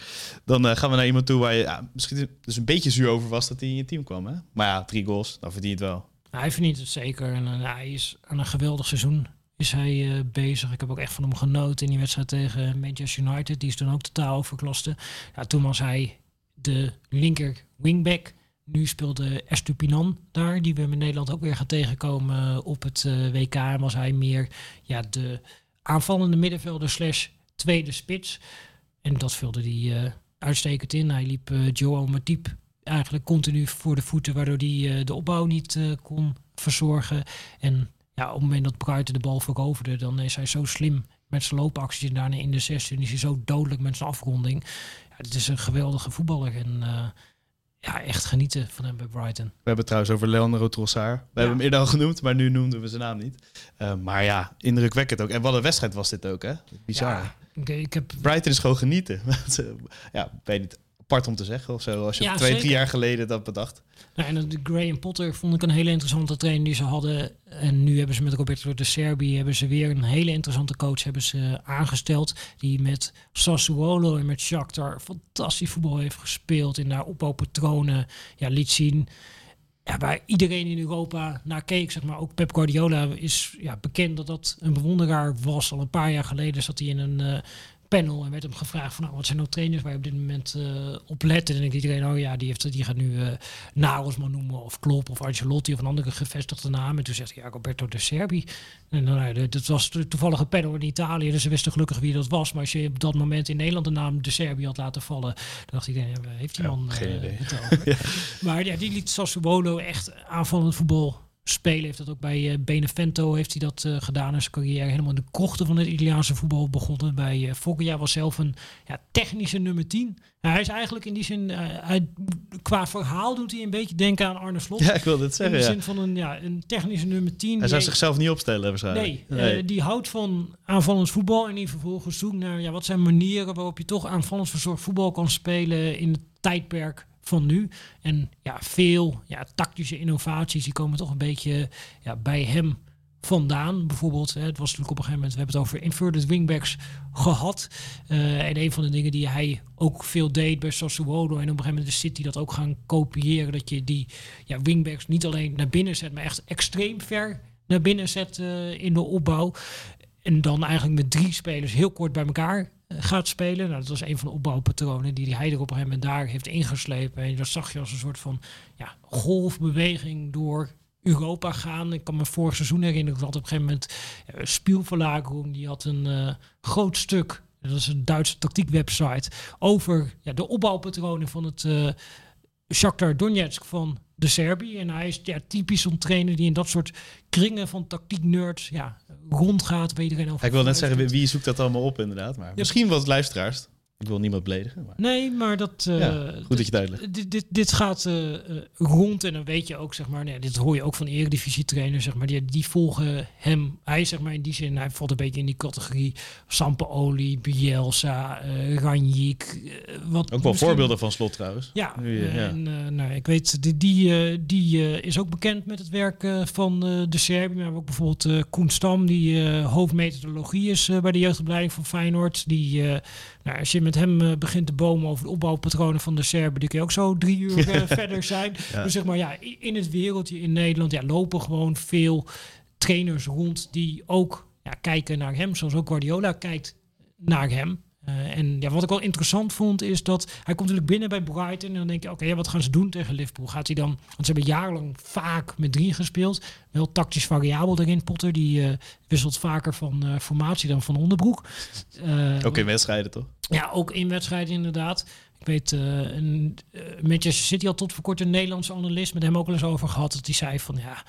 Dan eh, gaan we naar iemand toe waar je ja, misschien dus een beetje zuur over was dat hij in je team kwam. Hè? Maar ja, drie goals, dan verdient het wel. Nou, hij verdient het zeker. En eh, hij is aan een geweldig seizoen is hij eh, bezig. Ik heb ook echt van hem genoten in die wedstrijd tegen Manchester United. Die is toen ook totaal overklaste. Ja, toen was hij de linker wingback. Nu speelde Estupinan daar, die we in Nederland ook weer gaan tegenkomen op het eh, WK. En was hij meer ja, de aanvallende middenvelder slash tweede spits. En dat vulde hij eh, uitstekend in. Hij liep eh Joao Matip eigenlijk continu voor de voeten, waardoor hij de opbouw niet kon verzorgen. En ja, op het moment dat Brighton de bal veroverde, dan is hij zo slim met zijn loopacties. En daarna in de 16 is hij zo dodelijk met zijn afronding. Ja, het is een geweldige voetballer. En ja, echt genieten van hem bij Brighton. We hebben het trouwens over Leandro Trossard. We hebben hem eerder al genoemd, maar nu noemden we zijn naam niet. Eh, maar ja, indrukwekkend ook. En wat een wedstrijd was dit ook, hè? Bizar. Ja, ik, ik heb Brighton is gewoon genieten. ja, weet niet apart om te zeggen of zo. Als je Ja, twee, zeker. drie jaar geleden dat bedacht. Nou, en de Graham Potter vond ik een hele interessante trainer die ze hadden. En nu hebben ze met Roberto de Serbi hebben ze weer een hele interessante coach hebben ze aangesteld. Die met Sassuolo en met Shakhtar fantastisch voetbal heeft gespeeld. En daar opbouwpatronen ja, liet zien. Ja, waar iedereen in Europa naar keek. Zeg maar. Ook Pep Guardiola is ja, bekend dat dat een bewonderaar was. Al een paar jaar geleden zat hij in een eh, panel en werd hem gevraagd van nou, wat zijn nou trainers waar je op dit moment eh, op let. En dan denkt iedereen, oh ja, die, heeft, die gaat nu eh Nagelsman noemen of Klopp of Ancelotti of een andere gevestigde naam. En toen zegt hij, ja, Roberto de Serbi. En dan, nou, ja, dat was de toevallige panel in Italië, dus ze wisten gelukkig wie dat was. Maar als je op dat moment in Nederland de naam de Serbi had laten vallen, dan dacht iedereen, ja, heeft die Ja, man geen eh, idee. het over? Maar ja, die liet Sassuolo echt aanvallend voetbal spelen. Heeft dat ook bij eh, Benevento heeft hij dat eh, gedaan in zijn carrière. Helemaal in de krochten van het Italiaanse voetbal begonnen. Bij uh, Foggia was zelf een ja, technische nummer 10. Nou, hij is eigenlijk in die zin, hij, qua verhaal doet hij een beetje denken aan Arne Slot. Ja, ik wil dit in zeggen. de Ja. zin van een, ja, een technische nummer 10. Hij die zou zichzelf niet opstellen waarschijnlijk. Nee, eh, die houdt van aanvallend voetbal en die vervolgens zoekt naar ja, wat zijn manieren waarop je toch aanvallend verzorgd voetbal kan spelen in het tijdperk van nu. En ja, veel ja, tactische innovaties die komen toch een beetje ja, bij hem vandaan. Bijvoorbeeld, het was natuurlijk op een gegeven moment, we hebben het over inverted wingbacks gehad. Eh, en een van de dingen die hij ook veel deed bij Sassuolo en op een gegeven moment de City dat ook gaan kopiëren, dat je die ja, wingbacks niet alleen naar binnen zet, maar echt extreem ver naar binnen zet eh, in de opbouw. En dan eigenlijk met drie spelers heel kort bij elkaar gaat spelen. Nou, dat was een van de opbouwpatronen die hij er op een gegeven moment daar heeft ingeslepen. En dat zag je als een soort van ja, golfbeweging door Europa gaan. Ik kan me vorig seizoen herinneren dat op een gegeven moment uh, die had een uh, groot stuk, dat is een Duitse tactiekwebsite, over ja, de opbouwpatronen van het Shakhtar Donetsk van de Serbië. En hij is ja, typisch zo'n trainer die in dat soort kringen van tactiek nerds ja, rondgaat. Iedereen over ik wil net zeggen, wie, wie zoekt dat allemaal op inderdaad? Maar ja. misschien wat luisteraars. Ik wil niemand beledigen. Maar... Nee, maar dat... Uh, ja, goed dat je uitlegt. Dit, dit, dit gaat uh, rond en dan weet je ook, zeg maar... Nee, dit hoor je ook van eredivisie-trainers, zeg maar. Die, die volgen hem. Hij, zeg maar, in die zin, hij valt een beetje in die categorie... Sampaoli, Bielsa, uh, Ranjik. wat ook wel voorbeelden van Slot trouwens. Ja, ja. en nou, ik weet, die, die, die is ook bekend met het werk van de Serbië. Maar ook bijvoorbeeld Koen Stam, die hoofdmethodologie is bij de jeugdopleiding van Feyenoord. Die, nou, als je met hem uh, begint te bomen over de opbouwpatronen van de Serben, die kun je ook zo drie uur uh, verder zijn. Dus zeg maar, ja, in het wereldje in Nederland ja, lopen gewoon veel trainers rond die ook ja, kijken naar hem, zoals ook Guardiola kijkt naar hem. Uh, en ja, wat ik wel interessant vond is dat hij komt natuurlijk binnen bij Brighton en dan denk je, oké, ja, wat gaan ze doen tegen Liverpool? Gaat hij dan, want ze hebben jarenlang vaak met drie gespeeld, wel tactisch variabel erin. Potter die uh, wisselt vaker van uh, formatie dan van onderbroek. ook in wedstrijden toch? Ja, ook in wedstrijden inderdaad. Ik weet, een, Manchester City had tot voor kort een Nederlandse analist met hem ook al eens over gehad, dat hij zei van ja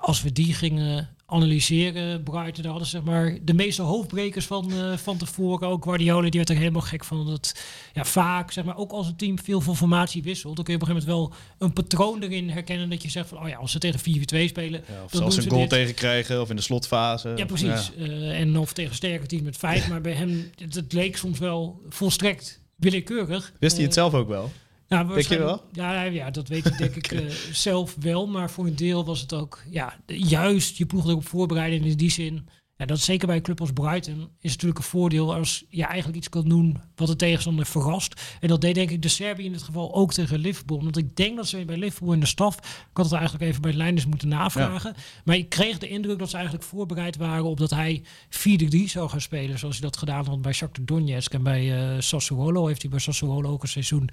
als we die gingen analyseren, Brighton, daar hadden zeg maar de meeste hoofdbrekers van, uh, van tevoren. Ook Guardiola, die werd er helemaal gek van. Dat ja, vaak, zeg maar, ook als een team veel van formatie wisselt, dan kun je op een gegeven moment wel een patroon erin herkennen. Dat je zegt van, oh ja, als ze tegen 4-4-2 spelen. Ja, of als ze een goal dit. tegen krijgen of in de slotfase. Ja, precies. Ja. Uh, en of tegen sterke team met vijf. maar bij hem, het, het leek soms wel volstrekt willekeurig. Wist hij het uh, zelf ook wel? Nou, denk je wel? Ja, ja, dat weet ik denk ik uh, zelf wel. Maar voor een deel was het ook ja, juist je ploeg erop voorbereiden in die zin ja, dat zeker bij een club als Brighton is natuurlijk een voordeel als je eigenlijk iets kan doen wat de tegenstander verrast. En dat deed denk ik de Serbië in dit geval ook tegen Liverpool. Want ik denk dat ze bij Liverpool in de staf, ik had het eigenlijk even bij de lijners moeten navragen. Maar ik kreeg de indruk dat ze eigenlijk voorbereid waren op dat hij 4-3 zou gaan spelen. Zoals hij dat gedaan had bij Shakhtar Donetsk. En bij uh, Sassuolo heeft hij bij Sassuolo ook een seizoen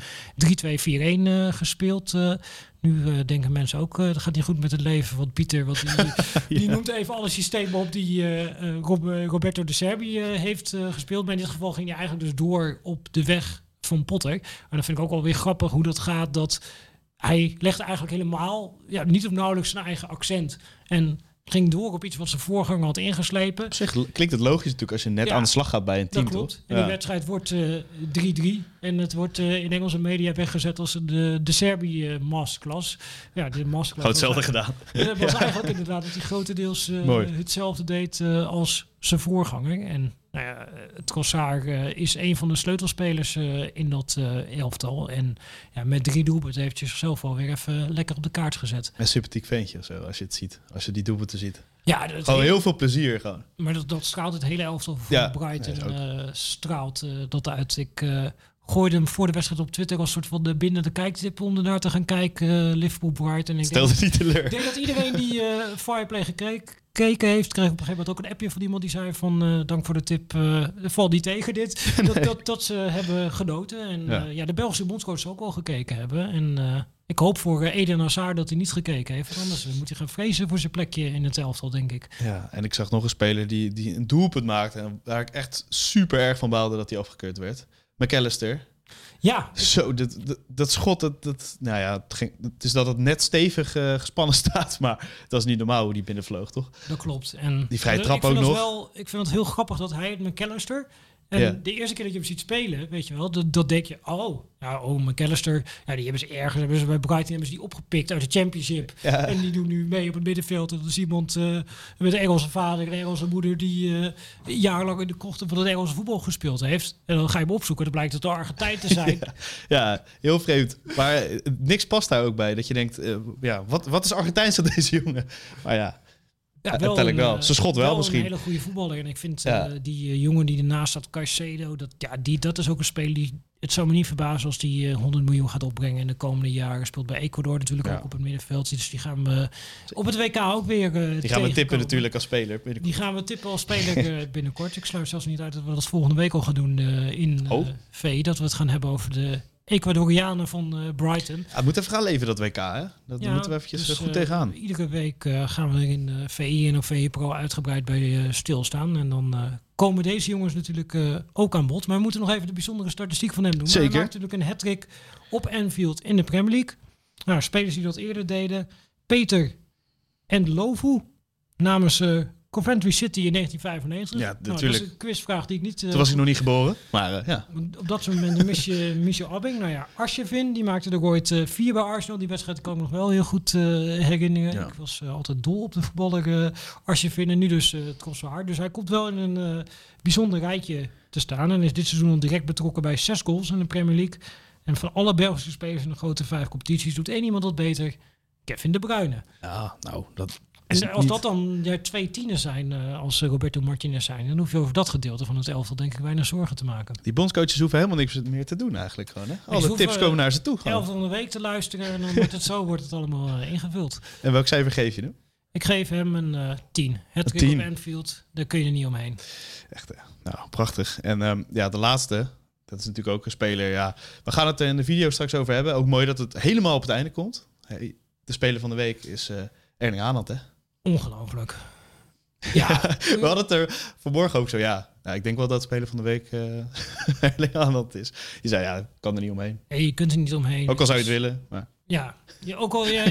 3-2-4-1 uh, gespeeld. Uh, nu uh, denken mensen ook, uh, dat gaat niet goed met het leven. Want Pieter, wat die, ja. die noemt even alle systemen op die Rob, Roberto de Serbi heeft gespeeld. Maar in dit geval ging hij eigenlijk dus door op de weg van Potter. En dat vind ik ook wel weer grappig hoe dat gaat. Dat hij legt eigenlijk helemaal, ja, niet of nauwelijks zijn eigen accent. En ging door op iets wat zijn voorganger had ingeslepen. Op zich klinkt het logisch natuurlijk als je net ja, aan de slag gaat bij een team, dat klopt. toch? En ja. de wedstrijd wordt 3-3. Uh, en het wordt uh, in Engelse media weggezet als de, de Serbië uh, masterclass. Ja, de masterclass. Gewoon hetzelfde gedaan. Het was eigenlijk inderdaad dat hij grotendeels hetzelfde deed als zijn voorganger. En nou ja, Trossard uh, is een van de sleutelspelers uh, in dat uh, elftal. En ja, met drie doelpunten heeft hij zichzelf alweer even lekker op de kaart gezet. Een sympathiek ventje zo, als je het ziet. Als je die doelpunten ziet. Ja, dat gewoon heel veel plezier gewoon. Maar dat, dat straalt het hele elftal van ja, Brighton ja, straalt dat uit. Ik gooide hem voor de wedstrijd op Twitter als soort van de binnen de kijktip om naar te gaan kijken. Liverpool Brighton. En ik Stelde denk, niet teleur. Ik denk dat iedereen die Fireplay gekeken gekeken heeft, kreeg op een gegeven moment ook een appje van iemand die zei van uh, dank voor de tip, uh, val die tegen dit. Nee. Dat, dat, dat, ze hebben genoten. En ja, uh, ja de Belgische bondscoach ook wel gekeken hebben. En ik hoop voor Eden Hazard dat hij niet gekeken heeft. Anders moet hij gaan vrezen voor zijn plekje in het elftal, denk ik. Ja, en ik zag nog een speler die, die een doelpunt maakte. En waar ik echt super erg van baalde dat hij afgekeurd werd. McAllister. Ja. Zo, dat, dat, dat schot, dat, dat, nou ja, het, ging, het is dat het net stevig uh, gespannen staat, maar dat is niet normaal hoe die binnenvloog, toch? Dat klopt. En die vrije trap ook nog. Wel, ik vind het heel grappig dat hij het McAllister en de eerste keer dat je hem ziet spelen, weet je wel, dat, dat denk je, oh, ja, oh, McAllister, ja, die hebben ze ergens, hebben ze bij Brighton hebben ze die opgepikt uit de Championship. En die doen nu mee op het middenveld. Dat is iemand uh, met een Engelse vader en een Engelse moeder die uh, jarenlang in de krochten van het Engelse voetbal gespeeld heeft. En dan ga je hem opzoeken, dan blijkt het de Argentijn te zijn. ja, ja, heel vreemd. Maar niks past daar ook bij, dat je denkt, uh, ja, wat, wat is Argentijns aan deze jongen? Maar ja... Ja, wel een, wel. Ze schot wel, wel misschien. een hele goede voetballer. En ik vind ja. uh, die uh, jongen die ernaast staat, Caicedo, dat, ja, die, dat is ook een speler die... Het zou me niet verbazen als die uh, 100 miljoen gaat opbrengen in de komende jaren. Speelt bij Ecuador natuurlijk ja. ook op het middenveld. Dus die gaan we op het WK ook weer Die gaan we tippen natuurlijk als speler. Die gaan we tippen als speler binnenkort. Ik sluit zelfs niet uit dat we dat volgende week al gaan doen in oh. V. Dat we het gaan hebben over de Ecuadorianen van uh, Brighton. Ja, moet even gaan leven dat WK, hè? Dat ja, moeten we eventjes dus, goed uh, tegenaan. Iedere week uh, gaan we in VI en of VI Pro uitgebreid bij stilstaan. En dan komen deze jongens natuurlijk ook aan bod. Maar we moeten nog even de bijzondere statistiek van hem doen. Zeker. Hij maakte natuurlijk een hat-trick op Anfield in de Premier League. Nou, spelers die dat eerder deden. Peter en Lovu namens Coventry City in 1995. Ja, Nou, dat natuurlijk. is een quizvraag die ik niet... eh, Toen was ik nog niet geboren. Maar eh, ja, Op dat soort momenten mis je Michel Abbing. Nou ja, Arsjevin, die maakte er ooit eh, vier bij Arsenal. Die wedstrijd kan ik nog wel heel goed eh, herinneren. Ja. Ik was eh, altijd dol op de voetballer eh Arsjevin. En nu dus eh, zo hard. Dus hij komt wel in een eh, bijzonder rijtje te staan. En is dit seizoen al direct betrokken bij zes goals in de Premier League. En van alle Belgische spelers in de grote vijf competities doet één iemand dat beter. Kevin de Bruyne. ja nou, dat En als dat dan ja, twee tieners zijn, eh, als eh, Roberto Martinez zijn, dan hoef je over dat gedeelte van het elftal denk ik weinig zorgen te maken. Die bondscoaches hoeven helemaal niks meer te doen eigenlijk gewoon. Hè? Alle tips komen naar ze toe. Gewoon. elf van de week te luisteren en dan wordt het zo wordt het allemaal eh, ingevuld. En welk cijfer geef je nu? Ik geef hem een eh 10. Het Een 10. op Anfield, daar kun je er niet omheen. Echt, nou, prachtig. En ehm, ja, de laatste, dat is natuurlijk ook een speler. Ja, we gaan het er in de video straks over hebben. Ook mooi dat het helemaal op het einde komt. Hey, de speler van de week is Erling Haaland, hè? Ongelooflijk. Ja, We hadden het er vanmorgen ook zo, ja. Nou, ik denk wel dat speler van de week eh Erling Haaland is. Je zei, ja, kan er niet omheen. ja, je kunt er niet omheen. Ook al zou je het willen. Maar Ja, ja ook al. Ja,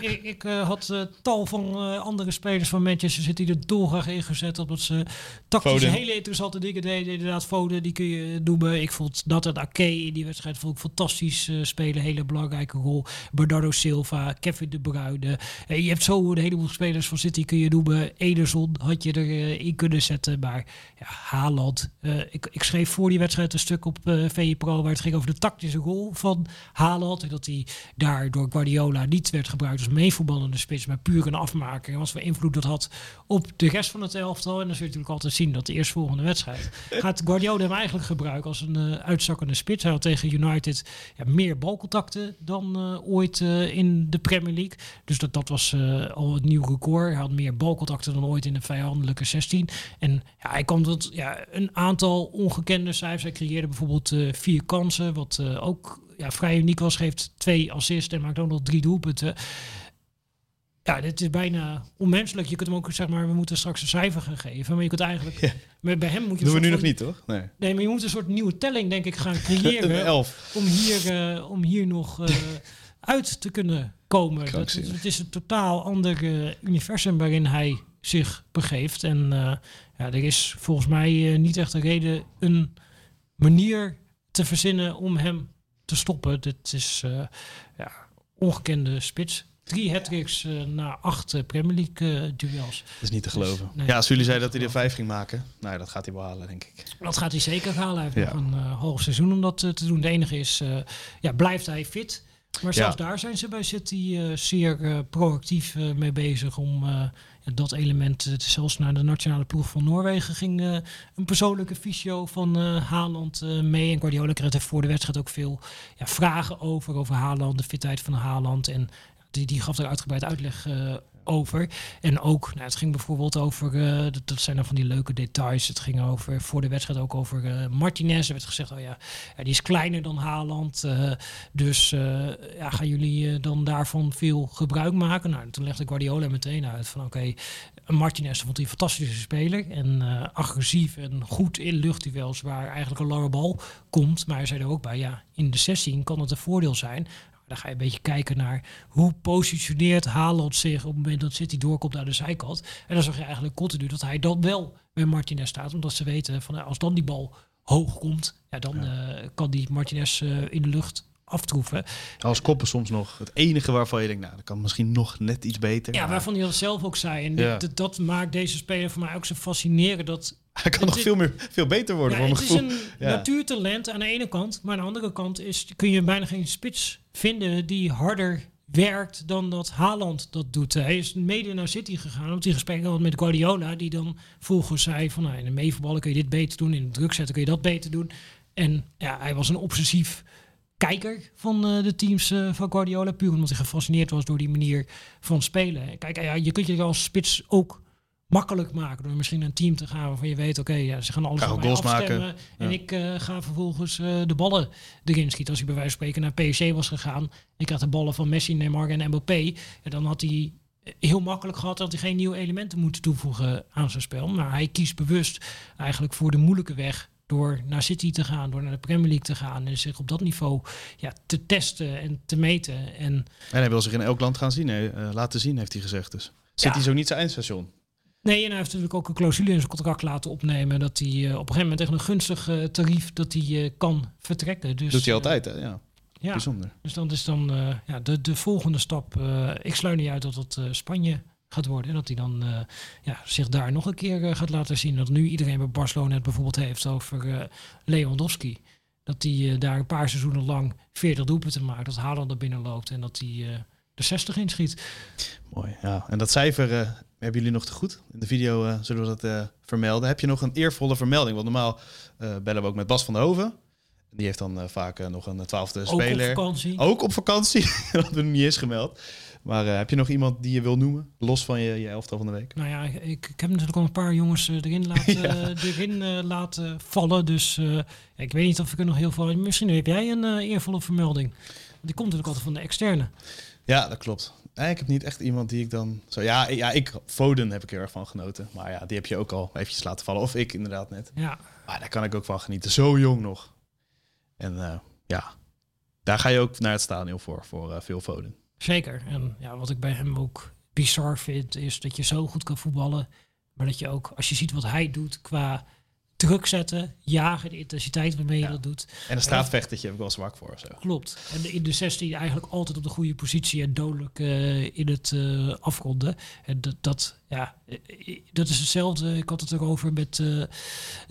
ik ik eh, had eh, tal van eh, andere spelers van Manchester City er dolgraag ingezet. Omdat ze tactisch Foden. hele interessante dingen deden. Inderdaad, Foden, die kun je noemen. Ik vond dat het Ake in die wedstrijd vond ik fantastisch spelen. Hele belangrijke rol. Bernardo Silva, Kevin De Bruyne. Je hebt zo een heleboel spelers van City kun je noemen. Ederson had je erin in kunnen zetten. Maar ja, Haaland. ik, ik schreef voor die wedstrijd een stuk op VE Pro waar het ging over de tactische rol van Haaland. En dat hij daar door Guardiola niet werd gebruikt als meevoetballende spits, maar puur een afmaker. En wat voor invloed dat had op de rest van het elftal. En dan zul je natuurlijk altijd zien dat de eerstvolgende wedstrijd gaat Guardiola hem eigenlijk gebruiken als een eh, uitzakkende spits. Hij had tegen United ja, meer balcontacten dan eh, ooit eh, in de Premier League. Dus dat, dat was al het nieuw record. Hij had meer balcontacten dan ooit in de vijandelijke 16. En ja, hij kwam tot ja, een aantal ongekende cijfers. Hij creëerde bijvoorbeeld vier kansen, wat ook ja, vrij uniek was. Geeft twee assists en maakt ook nog drie doelpunten. Ja, dit is bijna onmenselijk. Je kunt hem ook, zeg maar, we moeten straks een cijfer gaan geven. Maar je kunt eigenlijk, Ja. met, bij hem moet je... doen we nu nog van- niet, toch? Nee. Nee, maar je moet een soort nieuwe telling, denk ik, gaan creëren. elf. om hier, eh, om hier nog eh, uit te kunnen komen. Dat, het is een totaal ander eh, universum waarin hij zich begeeft. En ja, er is volgens mij niet echt een reden, een manier te verzinnen om hem te stoppen. Dit is eh, ja, ongekende spits. Drie hat-tricks eh, na acht eh, Premier League duels. Dat is niet te geloven. Nee, ja, als jullie zeiden dat hij er vijf ging maken. Nou, dat gaat hij wel halen, denk ik. Dat gaat hij zeker halen. Hij heeft Ja. nog een eh, half seizoen om dat te doen. De enige is, eh, ja, blijft hij fit? Maar zelfs daar zijn ze bij City eh, zeer eh, proactief eh, mee bezig om eh, dat element, eh, zelfs naar de nationale ploeg van Noorwegen ging eh, een persoonlijke fysio van eh Haaland mee. En Guardiola kreeg er voor de wedstrijd ook veel ja, vragen over, over Haaland, de fitheid van Haaland. En die, die gaf er uitgebreid uitleg over. En ook, nou, het ging bijvoorbeeld over, eh, dat, dat zijn dan van die leuke details. Het ging over, voor de wedstrijd ook over eh, Martinez. Er werd gezegd, oh ja, die is kleiner dan Haaland. eh, dus ja, gaan jullie dan daarvan veel gebruik maken? Nou, toen legde Guardiola meteen uit van, oké, Martinez vond hij een fantastische speler. En agressief en goed in luchtduels waar eigenlijk een lange bal komt. Maar hij zei er ook bij, ja, in de 16 kan het een voordeel zijn. Dan ga je een beetje kijken naar hoe positioneert Haaland zich op het moment dat City doorkomt naar de zijkant. En dan zag je eigenlijk continu dat hij dan wel bij Martinez staat. Omdat ze weten van nou, als dan die bal hoog komt, ja, dan eh, kan die Martinez eh, in de lucht aftroeven. Als koppen soms nog het enige waarvan je denkt, nou, dat kan misschien nog net iets beter. Ja, Maar waarvan hij dat zelf ook zei. En Ja. dit- dat maakt deze speler voor mij ook zo fascinerend. Dat Hij kan nog is- veel, meer, veel beter worden, Ja, voor het mijn is een Ja. natuurtalent aan de ene kant. Maar aan de andere kant is, kun je bijna geen spits vinden die harder werkt dan dat Haaland dat doet. Hij is mede naar City gegaan omdat hij gesprek had met Guardiola. Die dan volgens zei van nou, in de meevoetballen kun je dit beter doen. In de druk zetten kun je dat beter doen. En ja, hij was een obsessief kijker van eh, de teams eh, van Guardiola. Puur omdat hij gefascineerd was door die manier van spelen. Kijk, ja, je kunt je als spits ook makkelijk maken door misschien een team te gaan waarvan je weet, oké, ja, ze gaan alles Ga aan ook mij goals maken. afstemmen. En Ja. ik eh, ga vervolgens eh, de ballen erin schieten. Als hij bij wijze van spreken naar PSG was gegaan, ik had de ballen van Messi, Neymar en Mbappé, ja, dan had hij heel makkelijk gehad dat hij geen nieuwe elementen moet toevoegen aan zijn spel. Maar hij kiest bewust eigenlijk voor de moeilijke weg door naar City te gaan, door naar de Premier League te gaan en zich op dat niveau ja, te testen en te meten. En En hij wil zich in elk land gaan zien, hè, eh, laten zien, heeft hij gezegd. Dus City Ja. is ook niet zijn eindstation. Nee, en hij heeft natuurlijk ook een clausule in zijn contract laten opnemen dat hij uh, op een gegeven moment tegen een gunstig uh, tarief dat hij uh, kan vertrekken. Dus, Doet hij altijd, hè? Ja. ja. Bijzonder. Dus dan is dan ja, de, de volgende stap. ik sluit niet uit dat het Spanje gaat worden. En dat hij dan ja, zich daar nog een keer gaat laten zien. Dat nu iedereen bij Barcelona het bijvoorbeeld heeft over Lewandowski. Dat hij daar een paar seizoenen lang 40 doelpunten maakt. Dat Haaland er binnen loopt en dat hij de 60 inschiet. Mooi, ja. En dat cijfer uh, hebben jullie nog te goed. In de video uh, zullen we dat uh, vermelden. Heb je nog een eervolle vermelding? Want normaal bellen we ook met Bas van der Hoven. Die heeft dan vaak nog een twaalfde speler. Ook op vakantie. Ook op vakantie. dat hebben we niet eens gemeld. Maar heb je nog iemand die je wil noemen? Los van je, je elftal van de week? Nou ja, ik, ik heb natuurlijk al een paar jongens erin laten, ja. erin, laten vallen. Dus ik weet niet of ik er nog heel veel... Misschien heb jij een eervolle vermelding. Die komt natuurlijk altijd van de externe. Ja, dat klopt. Ik heb niet echt iemand die ik dan... Zo, ja, ja, ik, Foden heb ik heel erg van genoten. Maar ja, die heb je ook al eventjes laten vallen. Of ik inderdaad net. Ja. Maar daar kan ik ook van genieten. Zo jong nog. En uh, ja, daar ga je ook naar het stadion voor, voor uh, veel Foden. Zeker. En ja, wat ik bij hem ook bizar vind, is dat je zo goed kan voetballen. Maar dat je ook, als je ziet wat hij doet qua druk zetten, jagen, de intensiteit waarmee je dat doet. En een straatvechtertje heb ik wel zwak voor. Zo. Klopt. En in de 16 eigenlijk altijd op de goede positie en dodelijk uh, in het uh, afronden. En dat, dat, ja, eh, dat is hetzelfde. Ik had het erover met uh,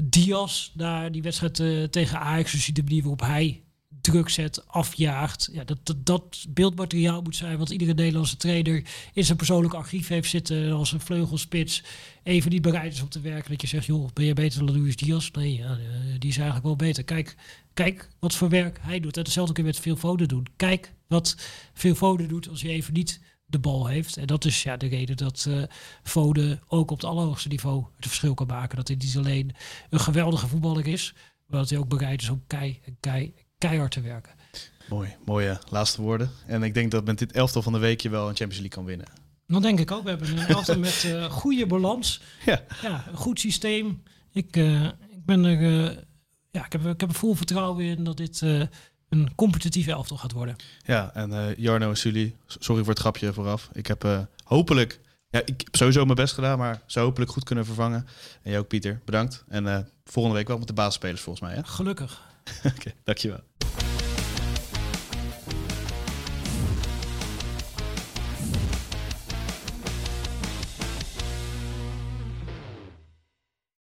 Diaz, daar die wedstrijd tegen Ajax. Dus de manier waarop hij druk zet, afjaagt. Ja, dat, dat, dat beeldmateriaal moet zijn wat iedere Nederlandse trainer in zijn persoonlijk archief heeft zitten als een vleugelspits even niet bereid is om te werken. Dat je zegt, joh, ben je beter dan Luis Diaz? Nee, ja, eh, die is eigenlijk wel beter. Kijk, kijk wat voor werk hij doet. En hetzelfde kun je met veel foden doen. Kijk wat veel foden doet als je even niet de bal heeft. En dat is ja, de reden dat uh, Foden ook op het allerhoogste niveau het verschil kan maken. Dat hij niet alleen een geweldige voetballer is, maar dat hij ook bereid is om kei kei keihard te werken. Mooi, mooie laatste woorden. En ik denk dat met dit elftal van de week je wel een Champions League kan winnen. Dat denk ik ook. We hebben een elftal met uh, goede balans. Ja. ja, een goed systeem. Ik, uh, ik ben er, uh, ja, ik heb, ik heb er vol vertrouwen in dat dit een competitieve elftal gaat worden. Ja, en Jarno en Sully, sorry voor het grapje vooraf. Ik heb hopelijk, ja, ik heb sowieso mijn best gedaan, maar zo hopelijk goed kunnen vervangen. En jij ook, Pieter, bedankt. En volgende week wel met de basisspelers volgens mij. Hè? Gelukkig. Oké, okay, dankjewel.